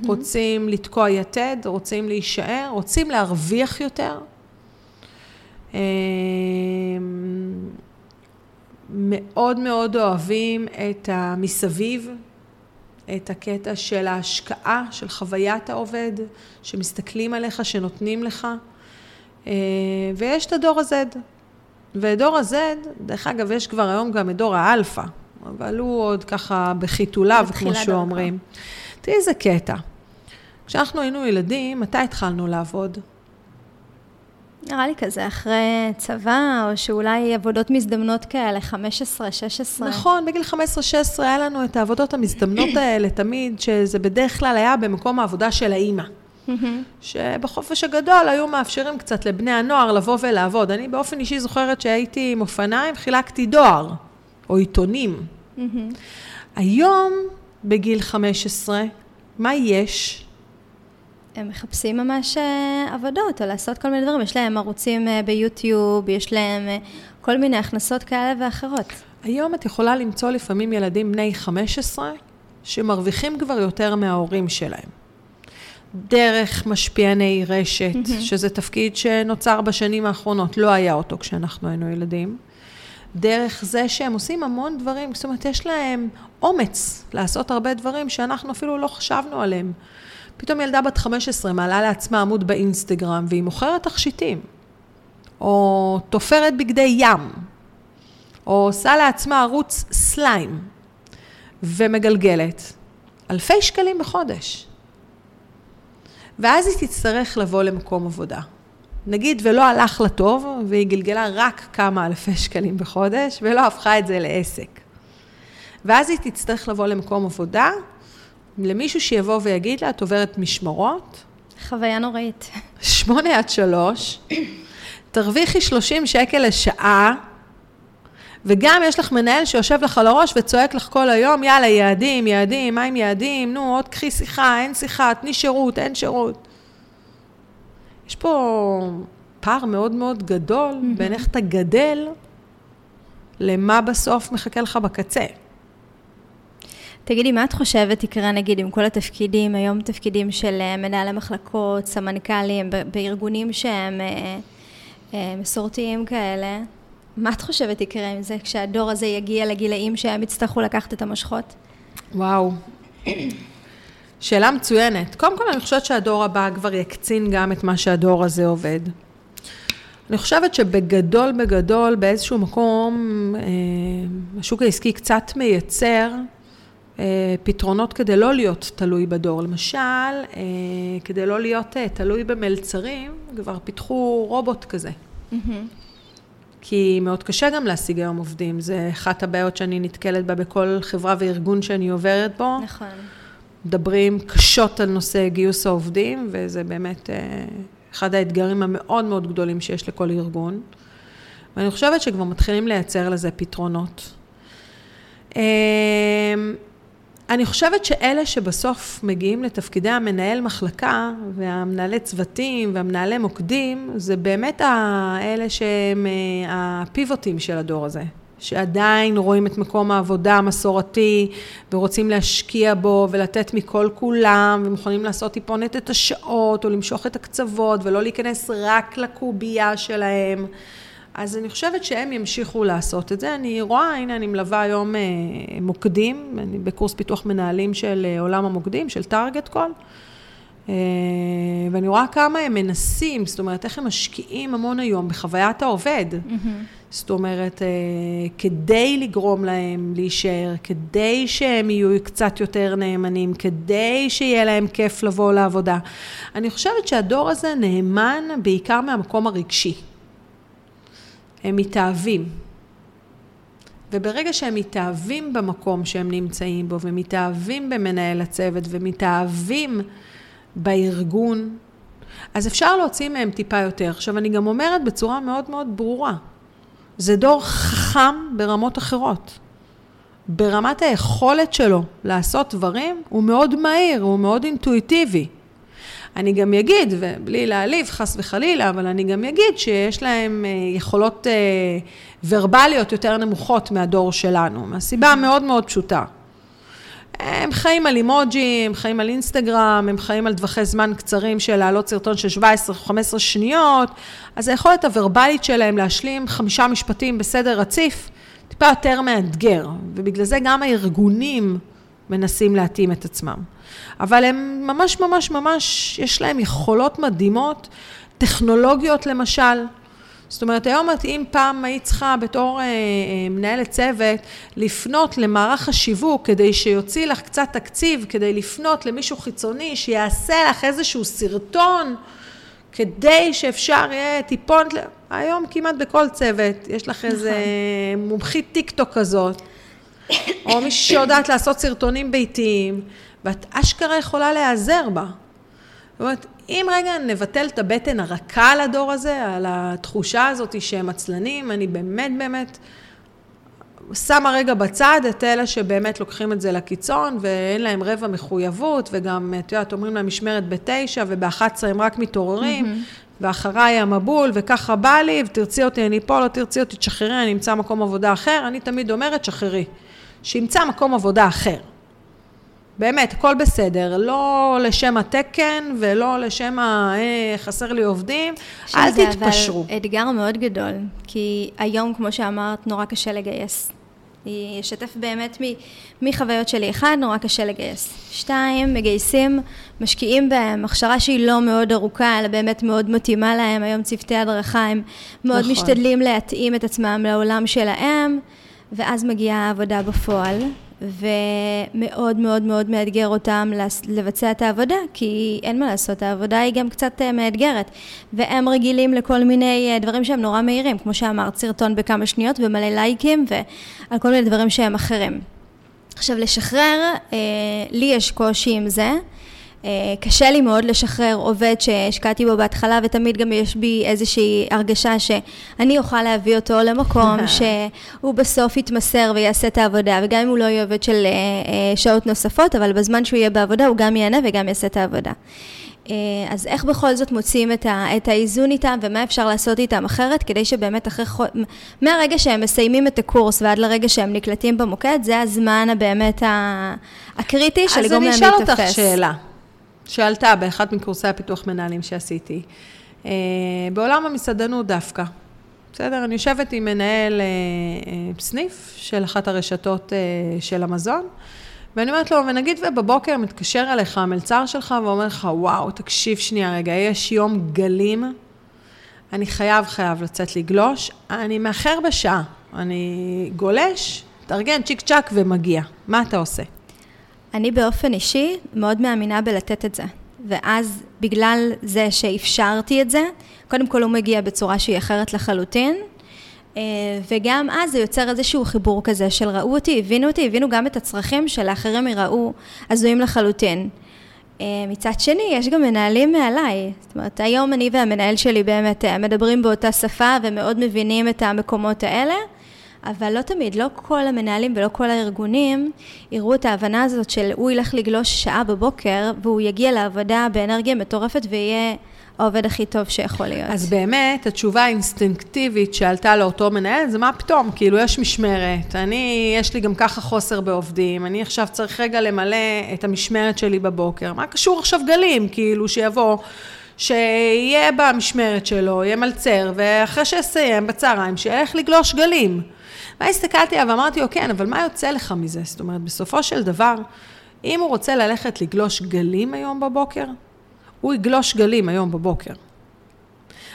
רוצים לתקוע יתד, רוצים להישאר, רוצים להרוויח יותר. אמ, מאוד מאוד אוהבים את המסביב, את הקטע של ההשקעה, של חוויית העובד, שמסתכלים עליך, שנותנים לך. אה, ויש את הדור ה-Z. ודור ה-Z, דרך אגב, יש כבר היום גם את דור האלפא, אבל הוא עוד ככה בחיתוליו, כמו שאומרים. תראי איזה קטע. כשאנחנו היינו ילדים, מתי התחלנו לעבוד? נראה לי כזה אחרי צבא, או שאולי עבודות מזדמנות כאלה, 15, 16. נכון, בגיל 15-16 היה לנו את העבודות המזדמנות האלה תמיד, שזה בדרך כלל היה במקום העבודה של האימא. שבחופש הגדול היו מאפשרים קצת לבני הנוער לבוא ולעבוד. אני באופן אישי זוכרת שהייתי עם אופניים, חילקתי דואר, או עיתונים. היום, בגיל 15, מה יש? הם מחפשים ממש אה, עבודות, או לעשות כל מיני דברים. יש להם ערוצים אה, ביוטיוב, יש להם אה, כל מיני הכנסות כאלה ואחרות. היום את יכולה למצוא לפעמים ילדים בני 15 שמרוויחים כבר יותר מההורים שלהם. דרך משפיעני רשת, mm-hmm. שזה תפקיד שנוצר בשנים האחרונות, לא היה אותו כשאנחנו היינו ילדים. דרך זה שהם עושים המון דברים, זאת אומרת, יש להם אומץ לעשות הרבה דברים שאנחנו אפילו לא חשבנו עליהם. פתאום ילדה בת 15 מעלה לעצמה עמוד באינסטגרם והיא מוכרת תכשיטים, או תופרת בגדי ים, או עושה לעצמה ערוץ סליים, ומגלגלת אלפי שקלים בחודש. ואז היא תצטרך לבוא למקום עבודה. נגיד ולא הלך לה טוב, והיא גלגלה רק כמה אלפי שקלים בחודש, ולא הפכה את זה לעסק. ואז היא תצטרך לבוא למקום עבודה, למישהו שיבוא ויגיד לה, את עוברת משמרות. חוויה נוראית. שמונה עד שלוש, תרוויחי שלושים שקל לשעה, וגם יש לך מנהל שיושב לך על הראש וצועק לך כל היום, יאללה, יעדים, יעדים, מה עם יעדים? נו, עוד קחי שיחה, אין שיחה, תני שירות, אין שירות. יש פה פער מאוד מאוד גדול. בין איך אתה גדל למה בסוף מחכה לך בקצה. תגידי, מה את חושבת יקרה נגיד עם כל התפקידים, היום תפקידים של אה, מנהלי מחלקות, סמנכ"לים, בארגונים שהם אה, אה, מסורתיים כאלה? מה את חושבת יקרה עם זה כשהדור הזה יגיע לגילאים שהם יצטרכו לקחת את המושכות? וואו. שאלה מצוינת. קודם כל, אני חושבת שהדור הבא כבר יקצין גם את מה שהדור הזה עובד. אני חושבת שבגדול בגדול, באיזשהו מקום, השוק העסקי קצת מייצר פתרונות כדי לא להיות תלוי בדור. למשל, אה, כדי לא להיות אה, תלוי במלצרים, כבר פיתחו רובוט כזה. Mm-hmm. כי מאוד קשה גם להשיג היום עובדים. זה אחת הבעיות שאני נתקלת בה בכל חברה וארגון שאני עוברת בו. נכון. מדברים קשות על נושא גיוס העובדים, וזה באמת אחד האתגרים המאוד מאוד גדולים שיש לכל ארגון. ואני חושבת שכבר מתחילים לייצר לזה פתרונות. אני חושבת שאלה שבסוף מגיעים לתפקידי המנהל מחלקה והמנהלי צוותים והמנהלי מוקדים, זה באמת האלה שהם אה, הפיבוטים של הדור הזה. שעדיין רואים את מקום העבודה המסורתי ורוצים להשקיע בו ולתת מכל כולם ומוכנים לעשות טיפונת את השעות או למשוך את הקצוות ולא להיכנס רק לקובייה שלהם. אז אני חושבת שהם ימשיכו לעשות את זה. אני רואה, הנה אני מלווה היום אה, מוקדים, אני בקורס פיתוח מנהלים של אה, עולם המוקדים, של טארגט קול. אה, ואני רואה כמה הם מנסים, זאת אומרת, איך הם משקיעים המון היום בחוויית העובד. Mm-hmm. זאת אומרת, כדי לגרום להם להישאר, כדי שהם יהיו קצת יותר נאמנים, כדי שיהיה להם כיף לבוא לעבודה. אני חושבת שהדור הזה נאמן בעיקר מהמקום הרגשי. הם מתאהבים. וברגע שהם מתאהבים במקום שהם נמצאים בו, ומתאהבים במנהל הצוות, ומתאהבים בארגון, אז אפשר להוציא מהם טיפה יותר. עכשיו, אני גם אומרת בצורה מאוד מאוד ברורה, זה דור חכם ברמות אחרות. ברמת היכולת שלו לעשות דברים, הוא מאוד מהיר, הוא מאוד אינטואיטיבי. אני גם אגיד, ובלי להעליב חס וחלילה, אבל אני גם אגיד שיש להם אה, יכולות אה, ורבליות יותר נמוכות מהדור שלנו, מהסיבה מאוד מאוד פשוטה. הם חיים על אימוג'י, הם חיים על אינסטגרם, הם חיים על טווחי זמן קצרים של להעלות סרטון של 17-15 שניות, אז היכולת הוורבלית שלהם להשלים חמישה משפטים בסדר רציף, טיפה יותר מאתגר, ובגלל זה גם הארגונים מנסים להתאים את עצמם. אבל הם ממש ממש ממש, יש להם יכולות מדהימות, טכנולוגיות למשל. זאת אומרת, היום אם פעם היית צריכה בתור אה, אה, מנהלת צוות לפנות למערך השיווק כדי שיוציא לך קצת תקציב, כדי לפנות למישהו חיצוני שיעשה לך איזשהו סרטון, כדי שאפשר יהיה טיפונת, היום כמעט בכל צוות יש לך איזה נכון. מומחית טיק טוק כזאת, או מישהי שיודעת לעשות סרטונים ביתיים, ואת אשכרה יכולה להיעזר בה. זאת אומרת, אם רגע נבטל את הבטן הרכה על הדור הזה, על התחושה הזאת שהם עצלנים, אני באמת באמת שמה רגע בצד את אלה שבאמת לוקחים את זה לקיצון ואין להם רבע מחויבות, וגם, את יודעת, אומרים להם משמרת בתשע ובאחת עשרה הם רק מתעוררים, mm-hmm. ואחריי המבול, וככה בא לי, ותרצי אותי, אני פה, לא תרצי אותי, תשחררי, אני אמצא מקום עבודה אחר. אני תמיד אומרת, שחררי. שימצא מקום עבודה אחר. באמת, הכל בסדר, לא לשם התקן ולא לשם ה... אה, חסר לי עובדים, אל תתפשרו. זה אבל אתגר מאוד גדול, כי היום, כמו שאמרת, נורא קשה לגייס. אני אשתף באמת מחוויות שלי. אחד, נורא קשה לגייס. שתיים, מגייסים, משקיעים בהם, הכשרה שהיא לא מאוד ארוכה, אלא באמת מאוד מתאימה להם. היום צוותי הדרכה, הם מאוד נכון. משתדלים להתאים את עצמם לעולם שלהם, ואז מגיעה העבודה בפועל. ומאוד מאוד מאוד מאתגר אותם לבצע את העבודה, כי אין מה לעשות, העבודה היא גם קצת אה, מאתגרת. והם רגילים לכל מיני אה, דברים שהם נורא מהירים, כמו שאמרת, סרטון בכמה שניות ומלא לייקים ועל כל מיני דברים שהם אחרים. עכשיו, לשחרר, אה, לי יש קושי עם זה. אה, קשה לי מאוד לשחרר עובד שהשקעתי בו בהתחלה, ותמיד גם יש בי איזושהי הרגשה שאני אוכל להביא אותו למקום שהוא בסוף יתמסר ויעשה את העבודה, וגם אם הוא לא יהיה עובד של אה, אה, שעות נוספות, אבל בזמן שהוא יהיה בעבודה הוא גם ייהנה וגם יעשה את העבודה. אז איך בכל זאת מוצאים את, ה, את האיזון איתם ומה אפשר לעשות איתם אחרת כדי שבאמת אחרי, מהרגע שהם מסיימים את הקורס ועד לרגע שהם נקלטים במוקד, זה הזמן הבאמת הקריטי של לגרום להם להתאפס. אז אני אשאל אותך שאלה. שעלתה באחד מקורסי הפיתוח מנהלים שעשיתי. אה, בעולם המסעדנות דווקא. בסדר? אני יושבת עם מנהל אה, אה, סניף של אחת הרשתות של המזון, ואני אומרת לו, ונגיד ובבוקר מתקשר אליך המלצר שלך ואומר לך, וואו, תקשיב שנייה רגע, יש יום גלים, אני חייב, חייב לצאת לגלוש, אני מאחר בשעה, אני גולש, תארגן צ'יק צ'אק ומגיע. מה אתה עושה? אני באופן אישי מאוד מאמינה בלתת את זה. ואז בגלל זה שאפשרתי את זה, קודם כל הוא מגיע בצורה שהיא אחרת לחלוטין, אה, וגם אז זה יוצר איזשהו חיבור כזה של ראו אותי, הבינו אותי, הבינו גם את הצרכים של האחרים יראו הזויים לחלוטין. אה, מצד שני, יש גם מנהלים מעליי. זאת אומרת, היום אני והמנהל שלי באמת אה, מדברים באותה שפה ומאוד מבינים את המקומות האלה. אבל לא תמיד, לא כל המנהלים ולא כל הארגונים יראו את ההבנה הזאת של הוא ילך לגלוש שעה בבוקר והוא יגיע לעבודה באנרגיה מטורפת ויהיה העובד הכי טוב שיכול להיות. אז באמת, התשובה האינסטינקטיבית שעלתה לאותו מנהל זה מה פתאום, כאילו יש משמרת, אני, יש לי גם ככה חוסר בעובדים, אני עכשיו צריך רגע למלא את המשמרת שלי בבוקר, מה קשור עכשיו גלים, כאילו שיבוא... שיהיה במשמרת שלו, יהיה מלצר, ואחרי שיסיים בצהריים, שילך לגלוש גלים. ואז הסתכלתי עליו ואמרתי לו, כן, אבל מה יוצא לך מזה? זאת אומרת, בסופו של דבר, אם הוא רוצה ללכת לגלוש גלים היום בבוקר, הוא יגלוש גלים היום בבוקר.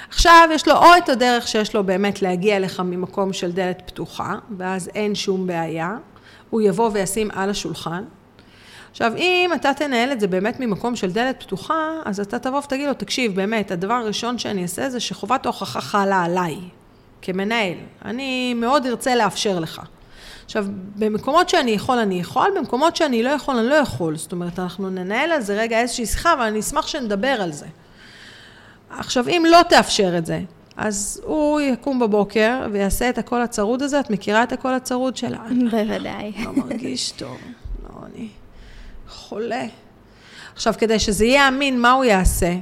עכשיו יש לו או את הדרך שיש לו באמת להגיע אליך ממקום של דלת פתוחה, ואז אין שום בעיה, הוא יבוא וישים על השולחן. עכשיו, אם אתה תנהל את זה באמת ממקום של דלת פתוחה, אז אתה תבוא ותגיד לו, תקשיב, באמת, הדבר הראשון שאני אעשה זה שחובת ההוכחה חלה עליי. כמנהל. אני מאוד ארצה לאפשר לך. עכשיו, במקומות שאני יכול, אני יכול, במקומות שאני לא יכול, אני לא יכול. זאת אומרת, אנחנו ננהל על זה רגע איזושהי שיחה, אבל אני אשמח שנדבר על זה. עכשיו, אם לא תאפשר את זה, אז הוא יקום בבוקר ויעשה את הקול הצרוד הזה, את מכירה את הקול הצרוד שלה? בוודאי. לא מרגיש טוב, לא, אני חולה. עכשיו, כדי שזה יהיה אמין, מה הוא יעשה? הוא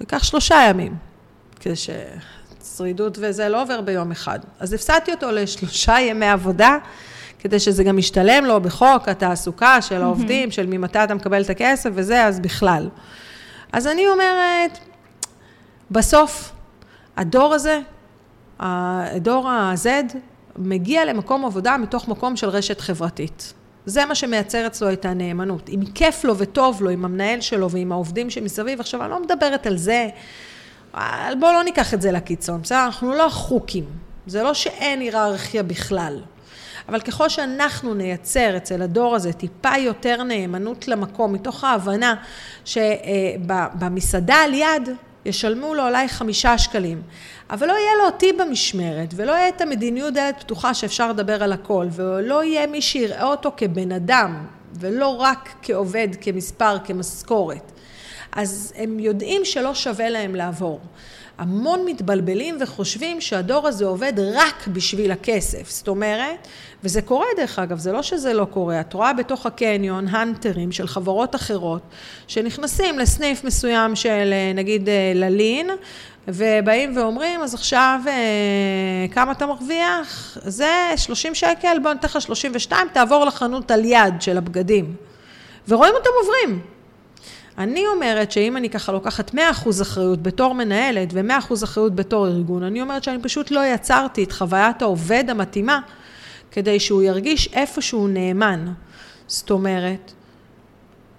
ייקח שלושה ימים, כדי ש... שרידות וזה לא עובר ביום אחד. אז הפסדתי אותו לשלושה ימי עבודה, כדי שזה גם ישתלם לו בחוק התעסוקה של העובדים, של ממתי אתה מקבל את הכסף וזה, אז בכלל. אז אני אומרת, בסוף, הדור הזה, דור ה-Z, מגיע למקום עבודה מתוך מקום של רשת חברתית. זה מה שמייצר אצלו את הנאמנות. אם כיף לו וטוב לו עם המנהל שלו ועם העובדים שמסביב, עכשיו אני לא מדברת על זה, בואו לא ניקח את זה לקיצון, בסדר? אנחנו לא חוקים. זה לא שאין היררכיה בכלל. אבל ככל שאנחנו נייצר אצל הדור הזה טיפה יותר נאמנות למקום, מתוך ההבנה שבמסעדה על יד ישלמו לו אולי חמישה שקלים, אבל לא יהיה לו אותי במשמרת, ולא יהיה את המדיניות דלת פתוחה שאפשר לדבר על הכל, ולא יהיה מי שיראה אותו כבן אדם, ולא רק כעובד, כמספר, כמשכורת. אז הם יודעים שלא שווה להם לעבור. המון מתבלבלים וחושבים שהדור הזה עובד רק בשביל הכסף. זאת אומרת, וזה קורה דרך אגב, זה לא שזה לא קורה. את רואה בתוך הקניון האנטרים של חברות אחרות, שנכנסים לסניף מסוים של נגיד ללין, ובאים ואומרים, אז עכשיו אה, כמה אתה מרוויח? זה 30 שקל, בוא ניתן לך 32, תעבור לחנות על יד של הבגדים. ורואים אותם עוברים. אני אומרת שאם אני ככה לוקחת 100% אחריות בתור מנהלת ו-100% אחריות בתור ארגון, אני אומרת שאני פשוט לא יצרתי את חוויית העובד המתאימה כדי שהוא ירגיש איפה שהוא נאמן. זאת אומרת,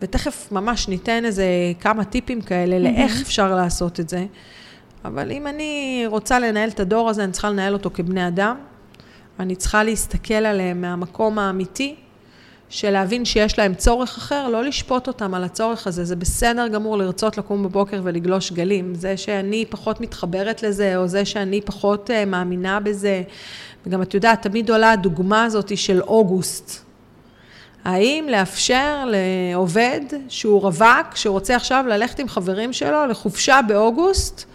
ותכף ממש ניתן איזה כמה טיפים כאלה mm-hmm. לאיך אפשר לעשות את זה. אבל אם אני רוצה לנהל את הדור הזה, אני צריכה לנהל אותו כבני אדם. אני צריכה להסתכל עליהם מהמקום האמיתי, של להבין שיש להם צורך אחר, לא לשפוט אותם על הצורך הזה. זה בסדר גמור לרצות לקום בבוקר ולגלוש גלים. זה שאני פחות מתחברת לזה, או זה שאני פחות uh, מאמינה בזה. וגם את יודעת, תמיד עולה הדוגמה הזאת של אוגוסט. האם לאפשר לעובד שהוא רווק, שרוצה עכשיו ללכת עם חברים שלו לחופשה באוגוסט,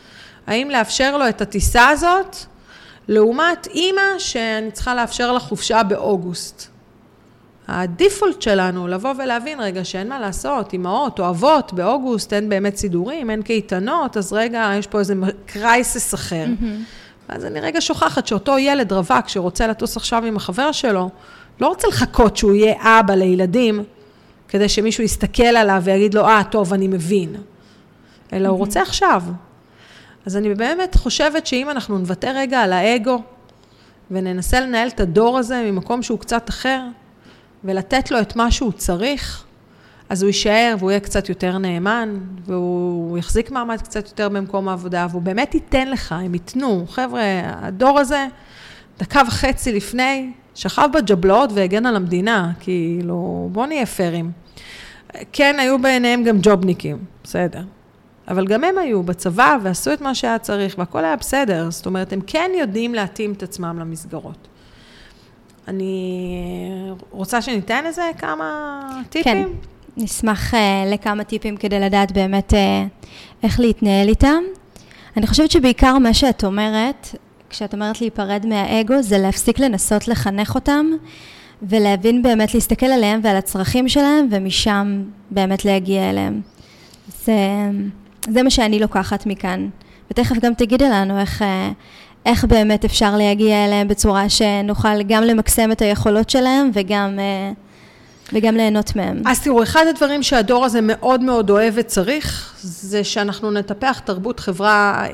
האם לאפשר לו את הטיסה הזאת, לעומת אימא שאני צריכה לאפשר לה חופשה באוגוסט. הדיפולט שלנו לבוא ולהבין רגע שאין מה לעשות, אימהות או אבות באוגוסט אין באמת סידורים, אין קייטנות, אז רגע, יש פה איזה קרייסס אחר. Mm-hmm. אז אני רגע שוכחת שאותו ילד רווק שרוצה לטוס עכשיו עם החבר שלו, לא רוצה לחכות שהוא יהיה אבא לילדים, כדי שמישהו יסתכל עליו ויגיד לו, אה, ah, טוב, אני מבין. אלא mm-hmm. הוא רוצה עכשיו. אז אני באמת חושבת שאם אנחנו נוותר רגע על האגו, וננסה לנהל את הדור הזה ממקום שהוא קצת אחר, ולתת לו את מה שהוא צריך, אז הוא יישאר והוא יהיה קצת יותר נאמן, והוא יחזיק מעמד קצת יותר במקום העבודה, והוא באמת ייתן לך, הם ייתנו. חבר'ה, הדור הזה, דקה וחצי לפני, שכב בג'בלאות והגן על המדינה, כאילו, בואו נהיה פיירים. כן, היו בעיניהם גם ג'ובניקים, בסדר. אבל גם הם היו בצבא ועשו את מה שהיה צריך, והכל היה בסדר. זאת אומרת, הם כן יודעים להתאים את עצמם למסגרות. אני רוצה שניתן לזה כמה טיפים? כן, נשמח uh, לכמה טיפים כדי לדעת באמת uh, איך להתנהל איתם. אני חושבת שבעיקר מה שאת אומרת, כשאת אומרת להיפרד מהאגו, זה להפסיק לנסות לחנך אותם, ולהבין באמת, להסתכל עליהם ועל הצרכים שלהם, ומשם באמת להגיע אליהם. זה, זה מה שאני לוקחת מכאן. ותכף גם תגידי לנו איך, אה, איך באמת אפשר להגיע אליהם בצורה שנוכל גם למקסם את היכולות שלהם וגם, אה, וגם ליהנות מהם. אז תראו, אחד הדברים שהדור הזה מאוד מאוד אוהב וצריך, זה שאנחנו נטפח תרבות חברה אה,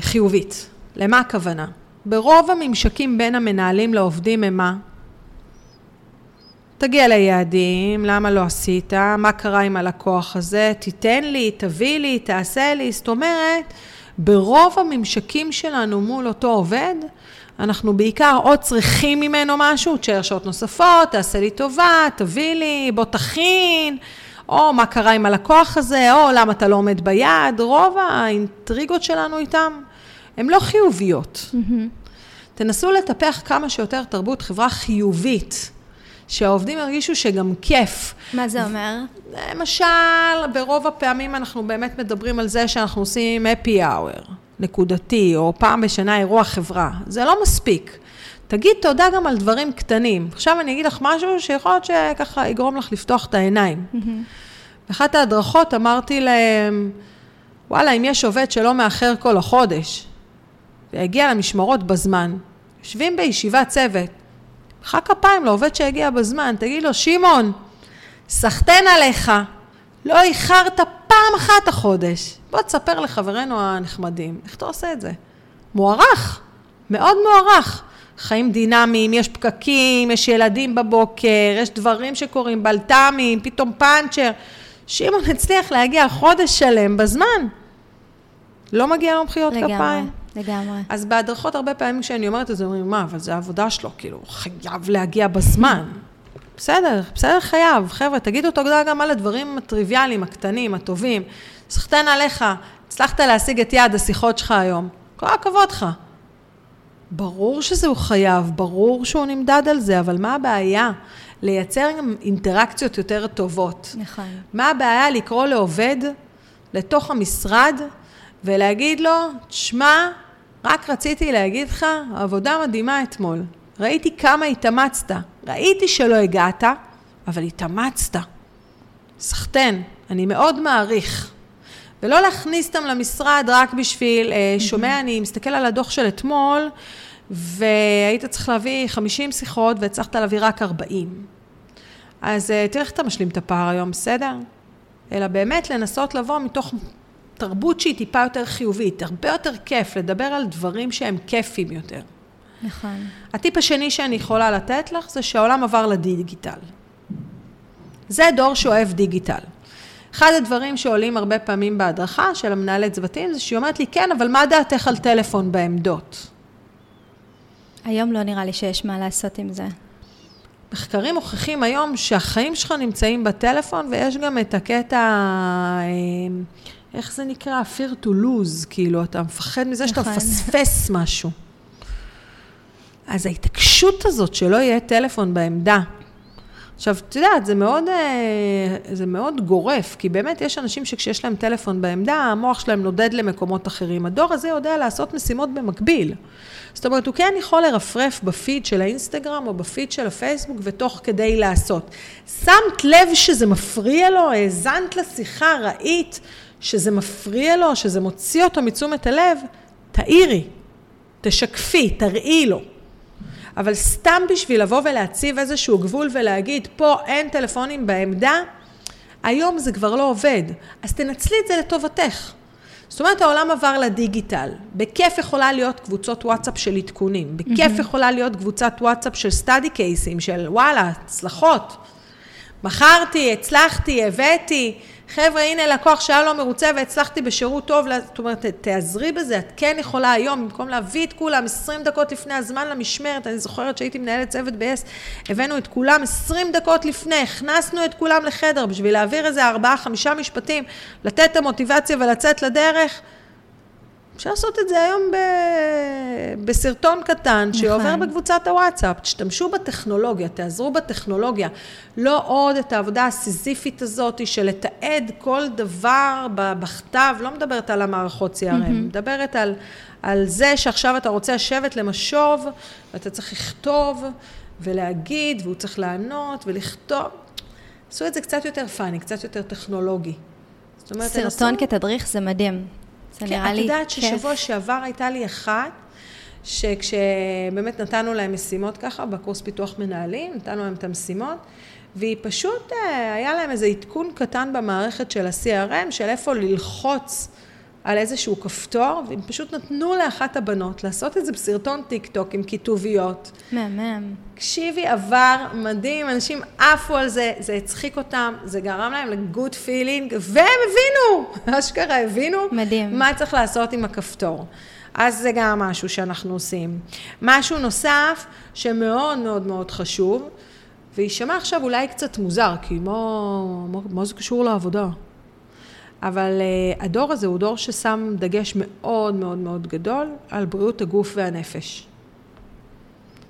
חיובית. למה הכוונה? ברוב הממשקים בין המנהלים לעובדים הם מה? תגיע ליעדים, למה לא עשית, מה קרה עם הלקוח הזה, תיתן לי, תביא לי, תעשה לי, זאת אומרת, ברוב הממשקים שלנו מול אותו עובד, אנחנו בעיקר או צריכים ממנו משהו, תשאר שעות נוספות, תעשה לי טובה, תביא לי, בוא תכין, או מה קרה עם הלקוח הזה, או למה אתה לא עומד ביד, רוב האינטריגות שלנו איתם הן לא חיוביות. Mm-hmm. תנסו לטפח כמה שיותר תרבות חברה חיובית. שהעובדים ירגישו שגם כיף. מה זה אומר? למשל, ברוב הפעמים אנחנו באמת מדברים על זה שאנחנו עושים happy hour, נקודתי, או פעם בשנה אירוע חברה. זה לא מספיק. תגיד תודה גם על דברים קטנים. עכשיו אני אגיד לך משהו שיכול להיות שככה יגרום לך לפתוח את העיניים. באחת ההדרכות אמרתי להם, וואלה, אם יש עובד שלא מאחר כל החודש, והגיע למשמרות בזמן, יושבים בישיבת צוות, מחא כפיים לעובד שהגיע בזמן, תגיד לו, שמעון, סחטיין עליך, לא איחרת פעם אחת החודש. בוא תספר לחברינו הנחמדים, איך אתה עושה את זה? מוערך, מאוד מוערך. חיים דינמיים, יש פקקים, יש ילדים בבוקר, יש דברים שקורים, בלת"מים, פתאום פאנצ'ר. שמעון הצליח להגיע חודש שלם בזמן. לא מגיע לו מחיאות כפיים. לגמרי. אז בהדרכות הרבה פעמים כשאני אומרת את זה, אומרים, מה, אבל זה העבודה שלו, כאילו, הוא חייב להגיע בזמן. בסדר, בסדר חייב. חבר'ה, תגידו תודה גם על הדברים הטריוויאליים, הקטנים, הטובים. סחטיין עליך, הצלחת להשיג את יעד השיחות שלך היום. כל הכבוד לך. ברור שזה הוא חייב, ברור שהוא נמדד על זה, אבל מה הבעיה? לייצר אינטראקציות יותר טובות. נכון. מה הבעיה לקרוא לעובד לתוך המשרד ולהגיד לו, תשמע, רק רציתי להגיד לך, עבודה מדהימה אתמול. ראיתי כמה התאמצת. ראיתי שלא הגעת, אבל התאמצת. סחטיין, אני מאוד מעריך. ולא להכניס אותם למשרד רק בשביל, אה, שומע, אני מסתכל על הדוח של אתמול, והיית צריך להביא 50 שיחות והצלחת להביא רק 40. אז אה, תראה איך אתה משלים את הפער היום, בסדר? אלא באמת לנסות לבוא מתוך תרבות שהיא טיפה יותר חיובית, הרבה יותר כיף לדבר על דברים שהם כיפים יותר. נכון. הטיפ השני שאני יכולה לתת לך זה שהעולם עבר לדיגיטל. זה דור שאוהב דיגיטל. אחד הדברים שעולים הרבה פעמים בהדרכה של המנהלי צוותים זה שהיא אומרת לי, כן, אבל מה דעתך על טלפון בעמדות? היום לא נראה לי שיש מה לעשות עם זה. מחקרים מוכיחים היום שהחיים שלך נמצאים בטלפון ויש גם את הקטע, אה, איך זה נקרא? fear to lose, כאילו, אתה מפחד מזה שאתה נכון. מפספס משהו. אז ההתעקשות הזאת שלא יהיה טלפון בעמדה. עכשיו, את יודעת, זה מאוד, אה, זה מאוד גורף, כי באמת יש אנשים שכשיש להם טלפון בעמדה, המוח שלהם נודד למקומות אחרים. הדור הזה יודע לעשות משימות במקביל. זאת אומרת, הוא כן יכול לרפרף בפיד של האינסטגרם או בפיד של הפייסבוק ותוך כדי לעשות. שמת לב שזה מפריע לו? האזנת לשיחה? ראית שזה מפריע לו? שזה מוציא אותו מתשומת הלב? תאירי, תשקפי, תראי לו. אבל סתם בשביל לבוא ולהציב איזשהו גבול ולהגיד, פה אין טלפונים בעמדה, היום זה כבר לא עובד. אז תנצלי את זה לטובתך. זאת אומרת, העולם עבר לדיגיטל. בכיף יכולה להיות קבוצות וואטסאפ של עדכונים. בכיף יכולה להיות קבוצת וואטסאפ של סטאדי קייסים, של וואלה, הצלחות. מכרתי, הצלחתי, הבאתי. חבר'ה, הנה לקוח שהיה לא מרוצה והצלחתי בשירות טוב, זאת אומרת, תעזרי בזה, את כן יכולה היום, במקום להביא את כולם 20 דקות לפני הזמן למשמרת, אני זוכרת שהייתי מנהלת צוות ב-yes, הבאנו את כולם 20 דקות לפני, הכנסנו את כולם לחדר בשביל להעביר איזה 4-5 משפטים, לתת את המוטיבציה ולצאת לדרך. אפשר לעשות את זה היום ב... בסרטון קטן שעובר נכון. בקבוצת הוואטסאפ. תשתמשו בטכנולוגיה, תעזרו בטכנולוגיה. לא עוד את העבודה הסיזיפית הזאת של לתעד כל דבר בכתב, לא מדברת על המערכות CRM, מדברת על, על זה שעכשיו אתה רוצה לשבת למשוב, ואתה צריך לכתוב ולהגיד, והוא צריך לענות ולכתוב. עשו את זה קצת יותר funny, קצת יותר טכנולוגי. אומרת, סרטון תנסו- כתדריך זה מדהים. זה כן, נראה את לי יודעת כיף. ששבוע שעבר הייתה לי אחת, שכשבאמת נתנו להם משימות ככה, בקורס פיתוח מנהלים, נתנו להם את המשימות, והיא פשוט, אה, היה להם איזה עדכון קטן במערכת של ה-CRM, של איפה ללחוץ על איזשהו כפתור, והם פשוט נתנו לאחת הבנות לעשות את זה בסרטון טיק טוק עם כיתוביות. מהמם. תקשיבי, עבר מדהים, אנשים עפו על זה, זה הצחיק אותם, זה גרם להם ל good feeling, והם הבינו, אשכרה הבינו, מדהים. מה צריך לעשות עם הכפתור. אז זה גם משהו שאנחנו עושים. משהו נוסף שמאוד מאוד מאוד חשוב, ויישמע עכשיו אולי קצת מוזר, כי מה, מה, מה זה קשור לעבודה? אבל uh, הדור הזה הוא דור ששם דגש מאוד מאוד מאוד גדול על בריאות הגוף והנפש.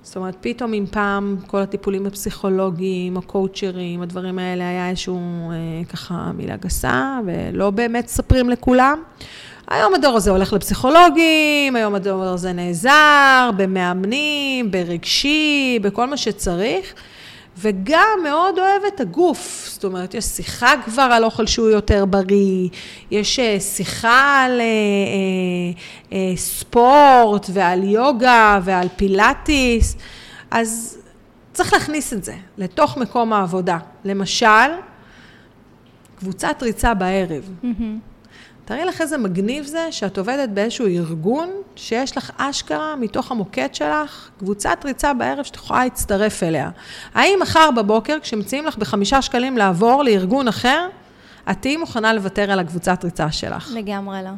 זאת אומרת, פתאום אם פעם כל הטיפולים הפסיכולוגיים, הקואוצ'רים, הדברים האלה היה איזשהו אה, ככה מילה גסה, ולא באמת מספרים לכולם. היום הדור הזה הולך לפסיכולוגים, היום הדור הזה נעזר במאמנים, ברגשי, בכל מה שצריך, וגם מאוד אוהב את הגוף. זאת אומרת, יש שיחה כבר על אוכל שהוא יותר בריא, יש אה, שיחה על אה, אה, אה, ספורט ועל יוגה ועל פילאטיס, אז צריך להכניס את זה לתוך מקום העבודה. למשל, קבוצת ריצה בערב. מהמם. תראי לך איזה מגניב זה שאת עובדת באיזשהו ארגון, שיש לך אשכרה מתוך המוקד שלך, קבוצת ריצה בערב שאת יכולה להצטרף אליה. האם מחר בבוקר, כשמציעים לך בחמישה שקלים לעבור לארגון אחר, את תהיי מוכנה לוותר על הקבוצת ריצה שלך? לגמרי לא.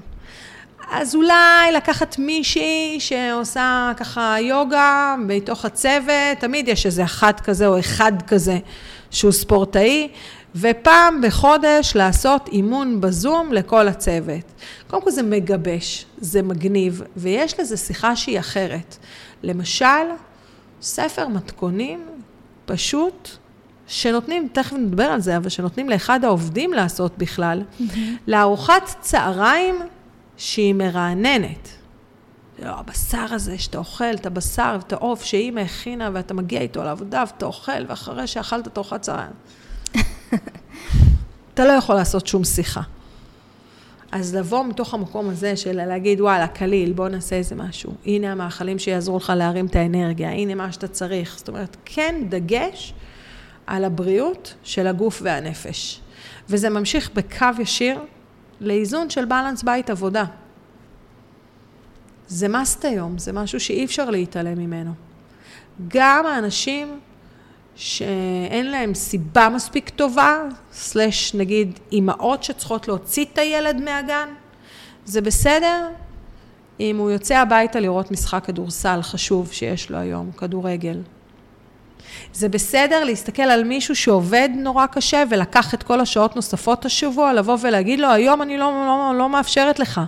אז אולי לקחת מישהי שעושה ככה יוגה בתוך הצוות, תמיד יש איזה אחת כזה או אחד כזה שהוא ספורטאי, ופעם בחודש לעשות אימון בזום לכל הצוות. קודם כל זה מגבש, זה מגניב, ויש לזה שיחה שהיא אחרת. למשל, ספר מתכונים פשוט, שנותנים, תכף נדבר על זה, אבל שנותנים לאחד העובדים לעשות בכלל. לארוחת צהריים שהיא מרעננת. לא, הבשר הזה שאתה אוכל, את הבשר ואת העוף שאימא הכינה ואתה מגיע איתו לעבודה ואתה אוכל, ואחרי שאכלת את ארוחת צהריים. אתה לא יכול לעשות שום שיחה. אז לבוא מתוך המקום הזה של להגיד, וואלה, קליל, בוא נעשה איזה משהו. הנה המאכלים שיעזרו לך להרים את האנרגיה, הנה מה שאתה צריך. זאת אומרת, כן דגש על הבריאות של הגוף והנפש. וזה ממשיך בקו ישיר לאיזון של בלנס בית עבודה. זה מאסט היום, זה משהו שאי אפשר להתעלם ממנו. גם האנשים שאין להם סיבה מספיק טובה, סלש נגיד אימהות שצריכות להוציא את הילד מהגן, זה בסדר אם הוא יוצא הביתה לראות משחק כדורסל חשוב שיש לו היום, כדורגל. זה בסדר להסתכל על מישהו שעובד נורא קשה ולקח את כל השעות נוספות השבוע, לבוא ולהגיד לו, היום אני לא, לא, לא מאפשרת לך,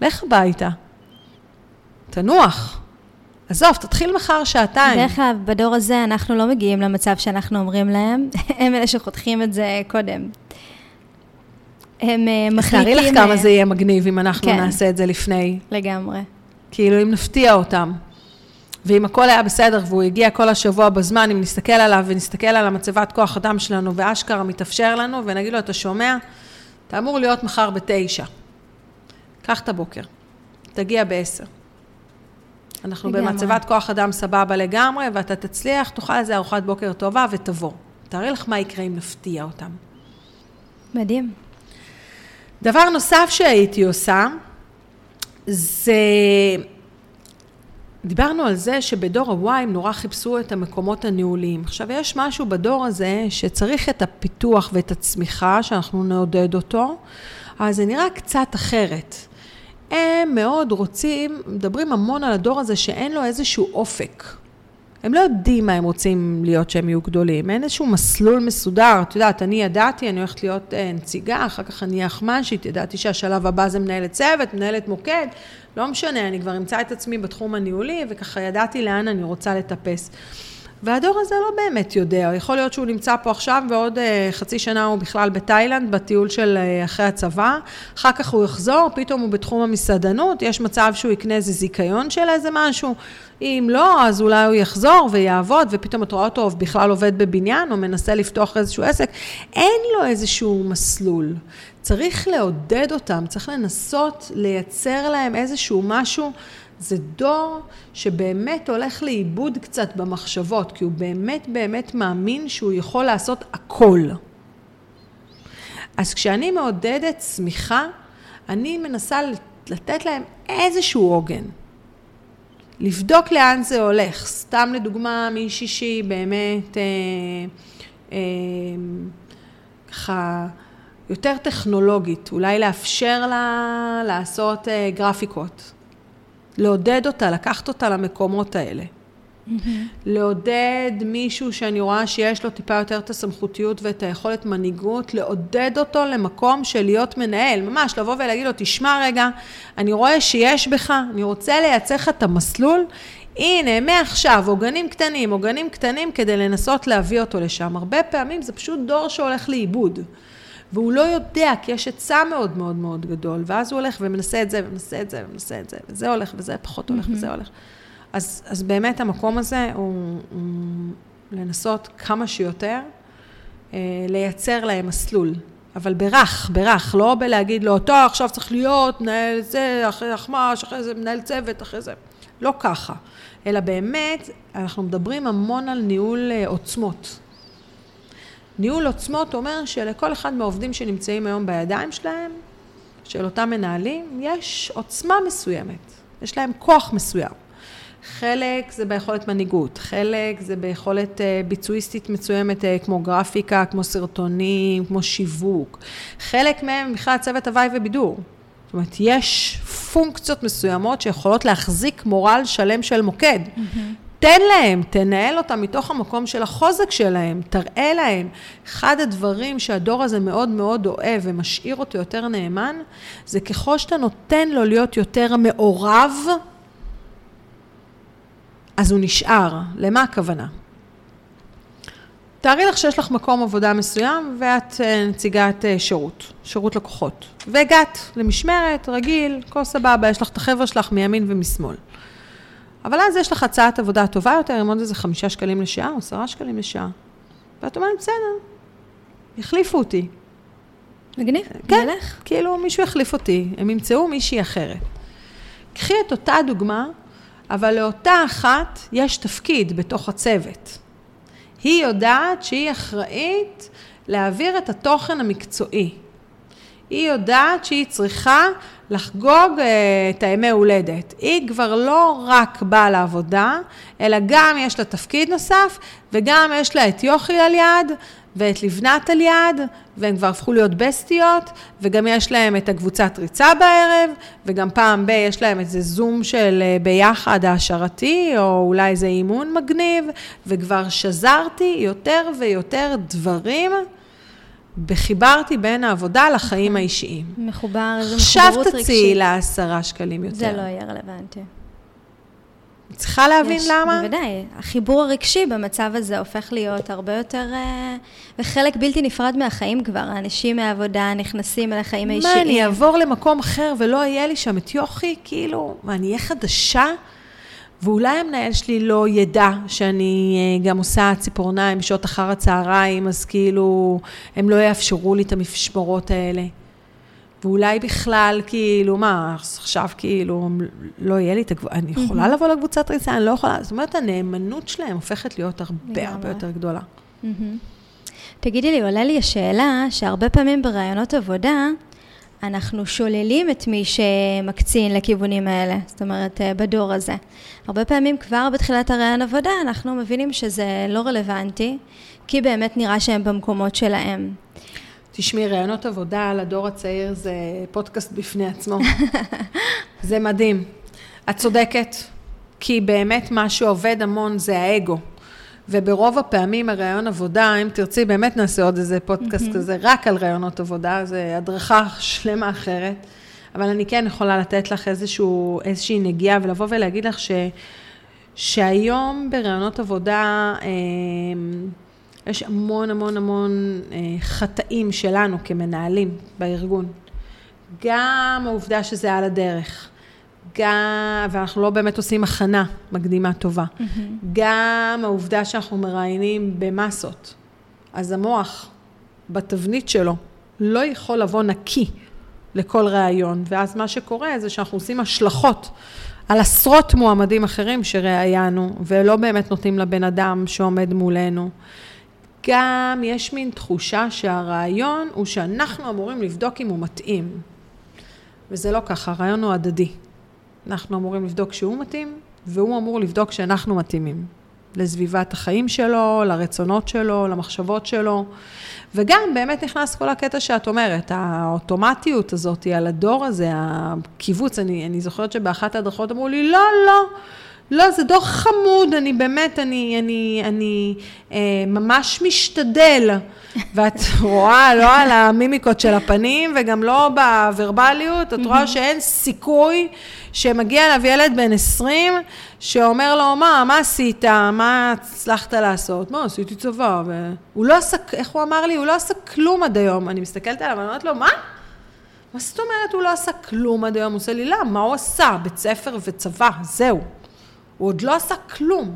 לך הביתה, תנוח. עזוב, תתחיל מחר שעתיים. בדרך כלל, בדור הזה אנחנו לא מגיעים למצב שאנחנו אומרים להם, הם אלה שחותכים את זה קודם. הם אה, מחליטים... תארי לך כמה אה, זה יהיה מגניב אם אנחנו כן. נעשה את זה לפני. לגמרי. כאילו, אם נפתיע אותם. ואם הכל היה בסדר והוא הגיע כל השבוע בזמן, אם נסתכל עליו ונסתכל על המצבת כוח אדם שלנו ואשכרה מתאפשר לנו, ונגיד לו, אתה שומע? אתה אמור להיות מחר בתשע. קח את הבוקר. תגיע בעשר. אנחנו לגמרי. במצבת כוח אדם סבבה לגמרי, ואתה תצליח, תאכל איזה ארוחת בוקר טובה ותבוא. תארי לך מה יקרה אם נפתיע אותם. מדהים. דבר נוסף שהייתי עושה, זה... דיברנו על זה שבדור ה-Y הם נורא חיפשו את המקומות הניהוליים. עכשיו, יש משהו בדור הזה שצריך את הפיתוח ואת הצמיחה, שאנחנו נעודד אותו, אז זה נראה קצת אחרת. הם מאוד רוצים, מדברים המון על הדור הזה שאין לו איזשהו אופק. הם לא יודעים מה הם רוצים להיות שהם יהיו גדולים, אין איזשהו מסלול מסודר. את יודעת, אני ידעתי, אני הולכת להיות אה, נציגה, אחר כך אני אחמ"שית, ידעתי שהשלב הבא זה מנהלת צוות, מנהלת מוקד, לא משנה, אני כבר אמצא את עצמי בתחום הניהולי, וככה ידעתי לאן אני רוצה לטפס. והדור הזה לא באמת יודע, יכול להיות שהוא נמצא פה עכשיו ועוד uh, חצי שנה הוא בכלל בתאילנד, בטיול של uh, אחרי הצבא, אחר כך הוא יחזור, פתאום הוא בתחום המסעדנות, יש מצב שהוא יקנה איזה זיכיון של איזה משהו, אם לא, אז אולי הוא יחזור ויעבוד, ופתאום את רואה אותו בכלל עובד בבניין, או מנסה לפתוח איזשהו עסק, אין לו איזשהו מסלול. צריך לעודד אותם, צריך לנסות לייצר להם איזשהו משהו זה דור שבאמת הולך לאיבוד קצת במחשבות, כי הוא באמת באמת מאמין שהוא יכול לעשות הכל. אז כשאני מעודדת צמיחה, אני מנסה לתת להם איזשהו עוגן. לבדוק לאן זה הולך. סתם לדוגמה, מישהי שהיא באמת אה, אה, ככה יותר טכנולוגית, אולי לאפשר לה לעשות אה, גרפיקות. לעודד אותה, לקחת אותה למקומות האלה. Mm-hmm. לעודד מישהו שאני רואה שיש לו טיפה יותר את הסמכותיות ואת היכולת מנהיגות, לעודד אותו למקום של להיות מנהל, ממש לבוא ולהגיד לו, תשמע רגע, אני רואה שיש בך, אני רוצה לייצר לך את המסלול, הנה, מעכשיו, עוגנים קטנים, עוגנים קטנים, כדי לנסות להביא אותו לשם. הרבה פעמים זה פשוט דור שהולך לאיבוד. והוא לא יודע, כי יש היצע מאוד מאוד מאוד גדול, ואז הוא הולך ומנסה את זה, ומנסה את זה, ומנסה את זה, וזה הולך, וזה פחות הולך, mm-hmm. וזה הולך. אז, אז באמת המקום הזה הוא, הוא לנסות כמה שיותר אה, לייצר להם מסלול, אבל ברך, ברך, לא בלהגיד לו, טוב, עכשיו צריך להיות מנהל זה, אחרי אחמ"ש, אחרי זה מנהל צוות, אחרי זה. לא ככה, אלא באמת, אנחנו מדברים המון על ניהול אה, עוצמות. ניהול עוצמות אומר שלכל אחד מהעובדים שנמצאים היום בידיים שלהם, של אותם מנהלים, יש עוצמה מסוימת, יש להם כוח מסוים. חלק זה ביכולת מנהיגות, חלק זה ביכולת אה, ביצועיסטית מסוימת אה, כמו גרפיקה, כמו סרטונים, כמו שיווק. חלק מהם בכלל צוות הוואי ובידור. זאת אומרת, יש פונקציות מסוימות שיכולות להחזיק מורל שלם של מוקד. Mm-hmm. תן להם, תנהל אותם מתוך המקום של החוזק שלהם, תראה להם. אחד הדברים שהדור הזה מאוד מאוד אוהב ומשאיר אותו יותר נאמן, זה ככל שאתה נותן לו להיות יותר מעורב, אז הוא נשאר. למה הכוונה? תארי לך שיש לך מקום עבודה מסוים ואת אה, נציגת אה, שירות, שירות לקוחות. והגעת למשמרת, רגיל, הכל סבבה, יש לך את החבר'ה שלך מימין ומשמאל. אבל אז יש לך הצעת עבודה טובה יותר, עם עוד איזה חמישה שקלים לשעה או עשרה שקלים לשעה. ואת אומרת, בסדר, יחליפו אותי. מגניב, כן, מלך. כאילו מישהו יחליף אותי, הם ימצאו מישהי אחרת. קחי את אותה דוגמה, אבל לאותה אחת יש תפקיד בתוך הצוות. היא יודעת שהיא אחראית להעביר את התוכן המקצועי. היא יודעת שהיא צריכה לחגוג אה, את הימי הולדת. היא כבר לא רק באה לעבודה, אלא גם יש לה תפקיד נוסף, וגם יש לה את יוכי על יד, ואת לבנת על יד, והם כבר הפכו להיות בסטיות, וגם יש להם את הקבוצת ריצה בערב, וגם פעם ב- יש להם איזה זום של אה, ביחד העשרתי, או אולי איזה אימון מגניב, וכבר שזרתי יותר ויותר דברים. וחיברתי בין העבודה לחיים האישיים. מחובר, איזה מחוברות רגשית. עכשיו תציעי לה עשרה שקלים יותר. זה לא יהיה רלוונטי. צריכה להבין יש, למה? בוודאי. החיבור הרגשי במצב הזה הופך להיות הרבה יותר... אה, וחלק בלתי נפרד מהחיים כבר. האנשים מהעבודה נכנסים אל החיים האישיים. מה, אני אעבור למקום אחר ולא יהיה לי שם את יוכי? כאילו, מה, אני אהיה חדשה? ואולי המנהל שלי לא ידע שאני אה, גם עושה ציפורניים בשעות אחר הצהריים, אז כאילו, הם לא יאפשרו לי את המשמרות האלה. ואולי בכלל, כאילו, מה, עכשיו כאילו, לא יהיה לי את הגבול, אני יכולה לבוא לקבוצת ריצה, אני לא יכולה, זאת אומרת, הנאמנות שלהם הופכת להיות הרבה הרבה יותר גדולה. תגידי לי, עולה לי השאלה שהרבה פעמים בראיונות עבודה, אנחנו שוללים את מי שמקצין לכיוונים האלה, זאת אומרת, אה, בדור הזה. הרבה פעמים כבר בתחילת הראיון עבודה אנחנו מבינים שזה לא רלוונטי, כי באמת נראה שהם במקומות שלהם. תשמעי, ראיונות עבודה לדור הצעיר זה פודקאסט בפני עצמו. זה מדהים. את צודקת, כי באמת מה שעובד המון זה האגו. וברוב הפעמים הראיון עבודה, אם תרצי, באמת נעשה עוד איזה פודקאסט mm-hmm. כזה, רק על ראיונות עבודה, זה הדרכה שלמה אחרת. אבל אני כן יכולה לתת לך איזשהו, איזושהי נגיעה ולבוא ולהגיד לך ש, שהיום בראיונות עבודה אה, יש המון המון המון אה, חטאים שלנו כמנהלים בארגון. גם העובדה שזה על הדרך. גם, ואנחנו לא באמת עושים הכנה מקדימה טובה. Mm-hmm. גם העובדה שאנחנו מראיינים במסות. אז המוח, בתבנית שלו, לא יכול לבוא נקי לכל ראיון, ואז מה שקורה זה שאנחנו עושים השלכות על עשרות מועמדים אחרים שראיינו, ולא באמת נותנים לבן אדם שעומד מולנו. גם יש מין תחושה שהרעיון הוא שאנחנו אמורים לבדוק אם הוא מתאים. וזה לא ככה, הרעיון הוא הדדי. אנחנו אמורים לבדוק שהוא מתאים, והוא אמור לבדוק שאנחנו מתאימים. לסביבת החיים שלו, לרצונות שלו, למחשבות שלו. וגם באמת נכנס כל הקטע שאת אומרת, האוטומטיות הזאת על הדור הזה, הקיבוץ, אני, אני זוכרת שבאחת ההדרכות אמרו לי, לא, לא. לא, זה דוח חמוד, אני באמת, אני, אני, אני אה, ממש משתדל. ואת רואה, לא על המימיקות של הפנים וגם לא בוורבליות, את רואה שאין סיכוי שמגיע אליו ילד בן 20 שאומר לו, מה, מה עשית? מה הצלחת לעשות? מה, עשיתי צבא. והוא לא עשה, איך הוא אמר לי? הוא לא עשה כלום עד היום. אני מסתכלת עליו, ואני אומרת לו, מה? מה זאת אומרת הוא לא עשה כלום עד היום? הוא עושה לי, לא, מה הוא עשה? בית ספר וצבא, זהו. הוא עוד לא עשה כלום.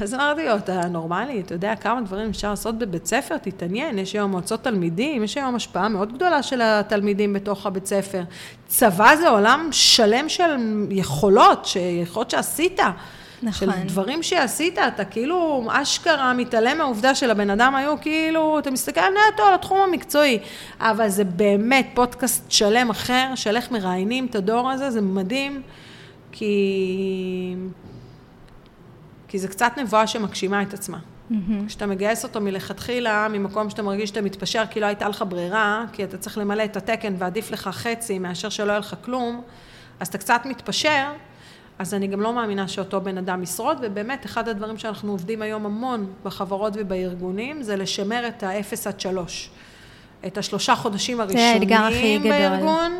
אז אמרתי לו, אתה נורמלי, אתה יודע כמה דברים אפשר לעשות בבית ספר, תתעניין, יש היום מועצות תלמידים, יש היום השפעה מאוד גדולה של התלמידים בתוך הבית ספר. צבא זה עולם שלם של יכולות, יכולות שעשית. נכון. של דברים שעשית, אתה כאילו אשכרה מתעלם מהעובדה של הבן אדם היו כאילו, אתה מסתכל נטו על התחום המקצועי, אבל זה באמת פודקאסט שלם אחר, של איך מראיינים את הדור הזה, זה מדהים, כי... כי זה קצת נבואה שמגשימה את עצמה. כשאתה מגייס אותו מלכתחילה, ממקום שאתה מרגיש שאתה מתפשר כי לא הייתה לך ברירה, כי אתה צריך למלא את התקן ועדיף לך חצי מאשר שלא יהיה לך כלום, אז אתה קצת מתפשר, אז אני גם לא מאמינה שאותו בן אדם ישרוד, ובאמת, אחד הדברים שאנחנו עובדים היום המון בחברות ובארגונים, זה לשמר את האפס עד שלוש. את השלושה חודשים הראשונים בארגון,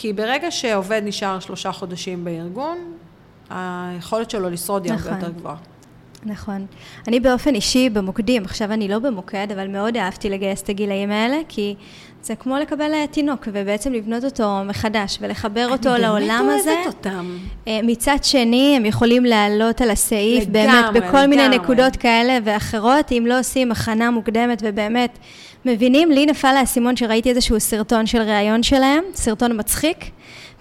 כי ברגע שעובד נשאר שלושה חודשים בארגון, היכולת שלו לשרוד היא הרבה נכון. יותר גבוהה. נכון. אני באופן אישי במוקדים, עכשיו אני לא במוקד, אבל מאוד אהבתי לגייס את הגילאים האלה, כי זה כמו לקבל אה, תינוק, ובעצם לבנות אותו מחדש, ולחבר אותו לעולם הזה. אני באמת אוהבת אותם. אה, מצד שני, הם יכולים לעלות על הסעיף, לגמרי, באמת, בכל מיני לגמרי. נקודות כאלה ואחרות, אם לא עושים הכנה מוקדמת ובאמת מבינים. לי נפל האסימון שראיתי איזשהו סרטון של ראיון שלהם, סרטון מצחיק,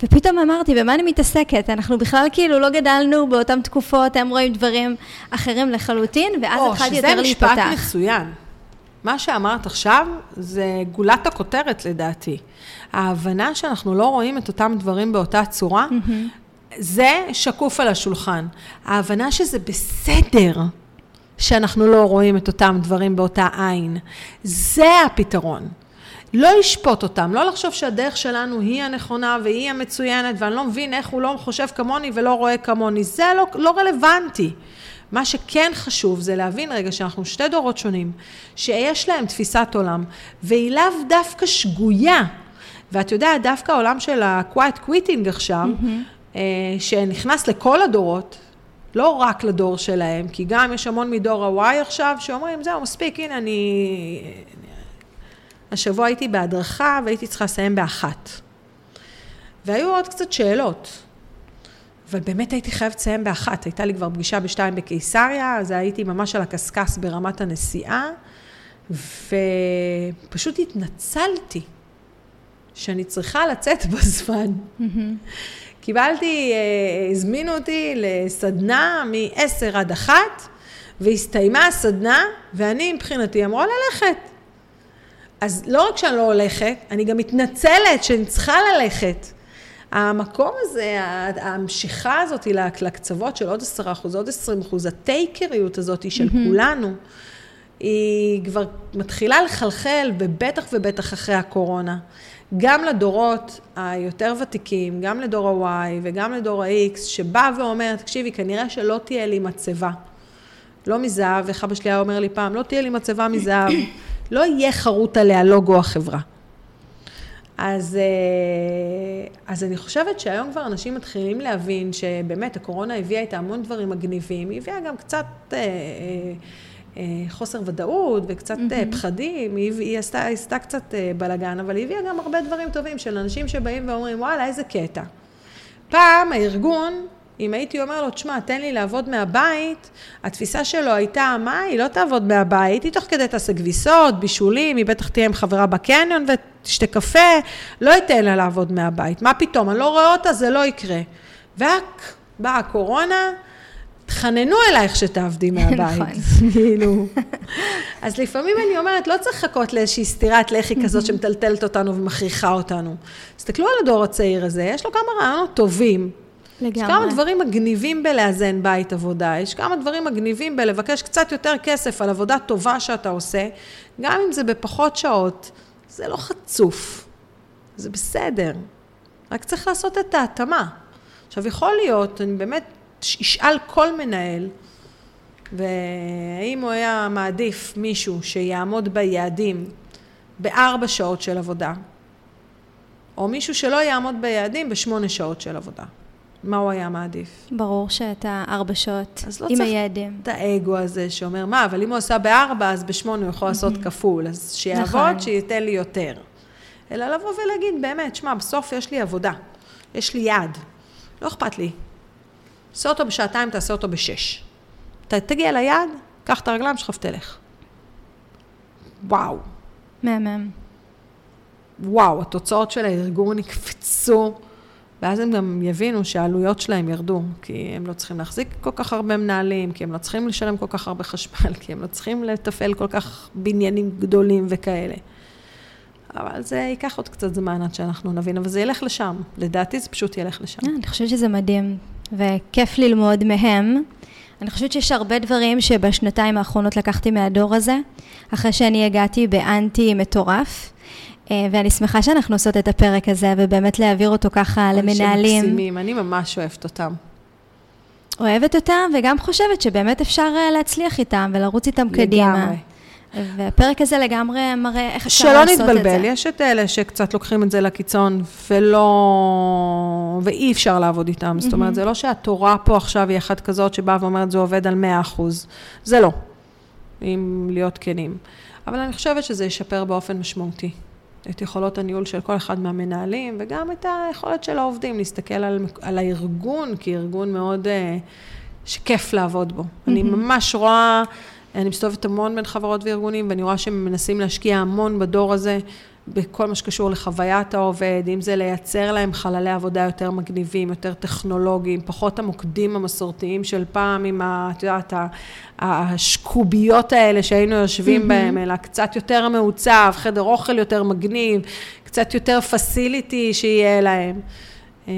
ופתאום אמרתי, במה אני מתעסקת? אנחנו בכלל כאילו לא גדלנו באותן תקופות, הם רואים דברים אחרים לחלוטין, ואז או, התחלתי שזה יותר משפט להיפתח. מצוין. מה שאמרת עכשיו, זה גולת הכותרת לדעתי. ההבנה שאנחנו לא רואים את אותם דברים באותה צורה, זה שקוף על השולחן. ההבנה שזה בסדר שאנחנו לא רואים את אותם דברים באותה עין. זה הפתרון. לא לשפוט אותם, לא לחשוב שהדרך שלנו היא הנכונה והיא המצוינת, ואני לא מבין איך הוא לא חושב כמוני ולא רואה כמוני. זה לא, לא רלוונטי. מה שכן חשוב זה להבין רגע שאנחנו שתי דורות שונים, שיש להם תפיסת עולם, והיא לאו דווקא שגויה. ואת יודעת, דווקא העולם של ה-quiet quitting עכשיו, mm-hmm. שנכנס לכל הדורות, לא רק לדור שלהם, כי גם יש המון מדור ה-Y עכשיו, שאומרים, זהו, מספיק, הנה, אני... השבוע הייתי בהדרכה והייתי צריכה לסיים באחת. והיו עוד קצת שאלות. אבל באמת הייתי חייבת לסיים באחת, הייתה לי כבר פגישה בשתיים בקיסריה, אז הייתי ממש על הקשקש ברמת הנסיעה, ופשוט התנצלתי שאני צריכה לצאת בזמן. קיבלתי, אה, הזמינו אותי לסדנה מ-10 עד 1, והסתיימה הסדנה, ואני מבחינתי אמורה ללכת. אז לא רק שאני לא הולכת, אני גם מתנצלת שאני צריכה ללכת. המקום הזה, המשיכה הזאת לקצוות של עוד 10 אחוז, עוד 20 אחוז, הטייקריות הזאת של mm-hmm. כולנו, היא כבר מתחילה לחלחל, ובטח ובטח אחרי הקורונה. גם לדורות היותר ותיקים, גם לדור ה-Y וגם לדור ה-X, שבא ואומר, תקשיבי, כנראה שלא תהיה לי מצבה. לא מזהב, איך אבא שלי היה אומר לי פעם, לא תהיה לי מצבה מזהב. לא יהיה חרוט עליה לוגו החברה. אז, אז אני חושבת שהיום כבר אנשים מתחילים להבין שבאמת הקורונה הביאה איתה המון דברים מגניבים, היא הביאה גם קצת אה, אה, חוסר ודאות וקצת mm-hmm. פחדים, היא, היא עשתה, עשתה קצת בלאגן, אבל היא הביאה גם הרבה דברים טובים של אנשים שבאים ואומרים, וואלה, איזה קטע. פעם הארגון, אם הייתי אומר לו, תשמע, תן לי לעבוד מהבית, התפיסה שלו הייתה, מה, היא לא תעבוד מהבית, היא תוך כדי תעשה כביסות, בישולים, היא בטח תהיה עם חברה בקניון ותשתה קפה, לא אתן לה לעבוד מהבית. מה פתאום, אני לא רואה אותה, זה לא יקרה. ורק באה הקורונה, תחננו אלייך שתעבדי מהבית. נכון. כאילו. אז לפעמים אני אומרת, לא צריך לחכות לאיזושהי סטירת לחי כזאת שמטלטלת אותנו ומכריחה אותנו. תסתכלו על הדור הצעיר הזה, יש לו כמה רעיונות טובים. לגמרי. יש כמה דברים מגניבים בלאזן בית עבודה, יש כמה דברים מגניבים בלבקש קצת יותר כסף על עבודה טובה שאתה עושה, גם אם זה בפחות שעות, זה לא חצוף, זה בסדר. רק צריך לעשות את ההתאמה. עכשיו, יכול להיות, אני באמת אשאל כל מנהל, והאם הוא היה מעדיף מישהו שיעמוד ביעדים בארבע שעות של עבודה, או מישהו שלא יעמוד ביעדים בשמונה שעות של עבודה. מה הוא היה מעדיף? ברור שאת הארבע שעות לא עם היעדים. אז לא צריך את האגו הזה שאומר, מה, אבל אם הוא עשה בארבע, אז בשמונה הוא יכול לעשות כפול, אז שיעבוד, נכון. שייתן לי יותר. אלא לבוא ולהגיד, באמת, שמע, בסוף יש לי עבודה, יש לי יעד, לא אכפת לי. עשה אותו בשעתיים, תעשה אותו בשש. אתה תגיע ליעד, קח את הרגליים שלך ותלך. וואו. מהמם. וואו, התוצאות של הארגון יקפצו ואז הם גם יבינו שהעלויות שלהם ירדו, כי הם לא צריכים להחזיק כל כך הרבה מנהלים, כי הם לא צריכים לשלם כל כך הרבה חשמל, כי הם לא צריכים לתפעל כל כך בניינים גדולים וכאלה. אבל זה ייקח עוד קצת זמן עד שאנחנו נבין, אבל זה ילך לשם. לדעתי זה פשוט ילך לשם. אה, אני חושבת שזה מדהים, וכיף ללמוד מהם. אני חושבת שיש הרבה דברים שבשנתיים האחרונות לקחתי מהדור הזה, אחרי שאני הגעתי באנטי מטורף. אה, ואני שמחה שאנחנו עושות את הפרק הזה, ובאמת להעביר אותו ככה למנהלים. שמקסימים, אני ממש אוהבת אותם. אוהבת אותם, וגם חושבת שבאמת אפשר אה, להצליח איתם ולרוץ איתם לגמרי. קדימה. והפרק הזה לגמרי מראה איך אפשר לעשות את זה. שלא נתבלבל, יש את אלה שקצת לוקחים את זה לקיצון, ולא... ואי אפשר לעבוד איתם. Mm-hmm. זאת אומרת, זה לא שהתורה פה עכשיו היא אחת כזאת שבאה ואומרת, זה עובד על 100 אחוז. זה לא, אם להיות כנים. אבל אני חושבת שזה ישפר באופן משמעותי. את יכולות הניהול של כל אחד מהמנהלים, וגם את היכולת של העובדים להסתכל על, על הארגון, כארגון מאוד, uh, שכיף לעבוד בו. Mm-hmm. אני ממש רואה, אני מסתובבת המון בין חברות וארגונים, ואני רואה שהם מנסים להשקיע המון בדור הזה, בכל מה שקשור לחוויית העובד, אם זה לייצר להם חללי עבודה יותר מגניבים, יותר טכנולוגיים, פחות המוקדים המסורתיים של פעם עם, ה, את יודעת, השקוביות האלה שהיינו יושבים mm-hmm. בהם, אלא קצת יותר מעוצב, חדר אוכל יותר מגניב, קצת יותר פסיליטי שיהיה להם. אמ,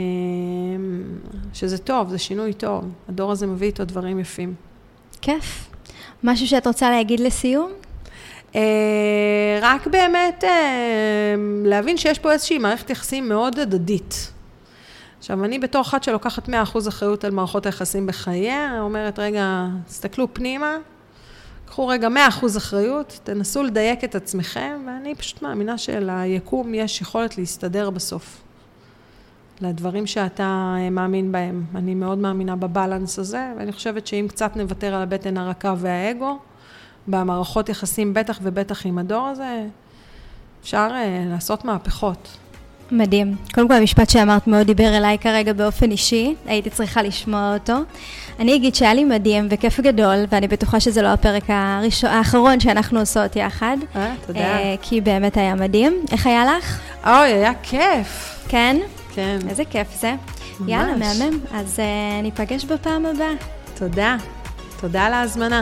שזה טוב, זה שינוי טוב. הדור הזה מביא איתו דברים יפים. כיף. משהו שאת רוצה להגיד לסיום? אה, רק באמת אה, להבין שיש פה איזושהי מערכת יחסים מאוד הדדית. עכשיו, אני בתור אחת שלוקחת 100% אחריות על מערכות היחסים בחייה, אומרת, רגע, תסתכלו פנימה, קחו רגע 100% אחריות, תנסו לדייק את עצמכם, ואני פשוט מאמינה שליקום יש יכולת להסתדר בסוף. לדברים שאתה אה, מאמין בהם. אני מאוד מאמינה בבלנס הזה, ואני חושבת שאם קצת נוותר על הבטן הרכה והאגו, במערכות יחסים, בטח ובטח עם הדור הזה, אפשר uh, לעשות מהפכות. מדהים. קודם כל, המשפט שאמרת מאוד דיבר אליי כרגע באופן אישי, הייתי צריכה לשמוע אותו. אני אגיד שהיה לי מדהים וכיף גדול, ואני בטוחה שזה לא הפרק הראשון, האחרון שאנחנו עושות יחד. אה, תודה. אה, כי באמת היה מדהים. איך היה לך? אוי, היה כיף. כן? כן. איזה כיף זה. ממש. יאללה, מהמם. אז uh, ניפגש בפעם הבאה. תודה. תודה על ההזמנה.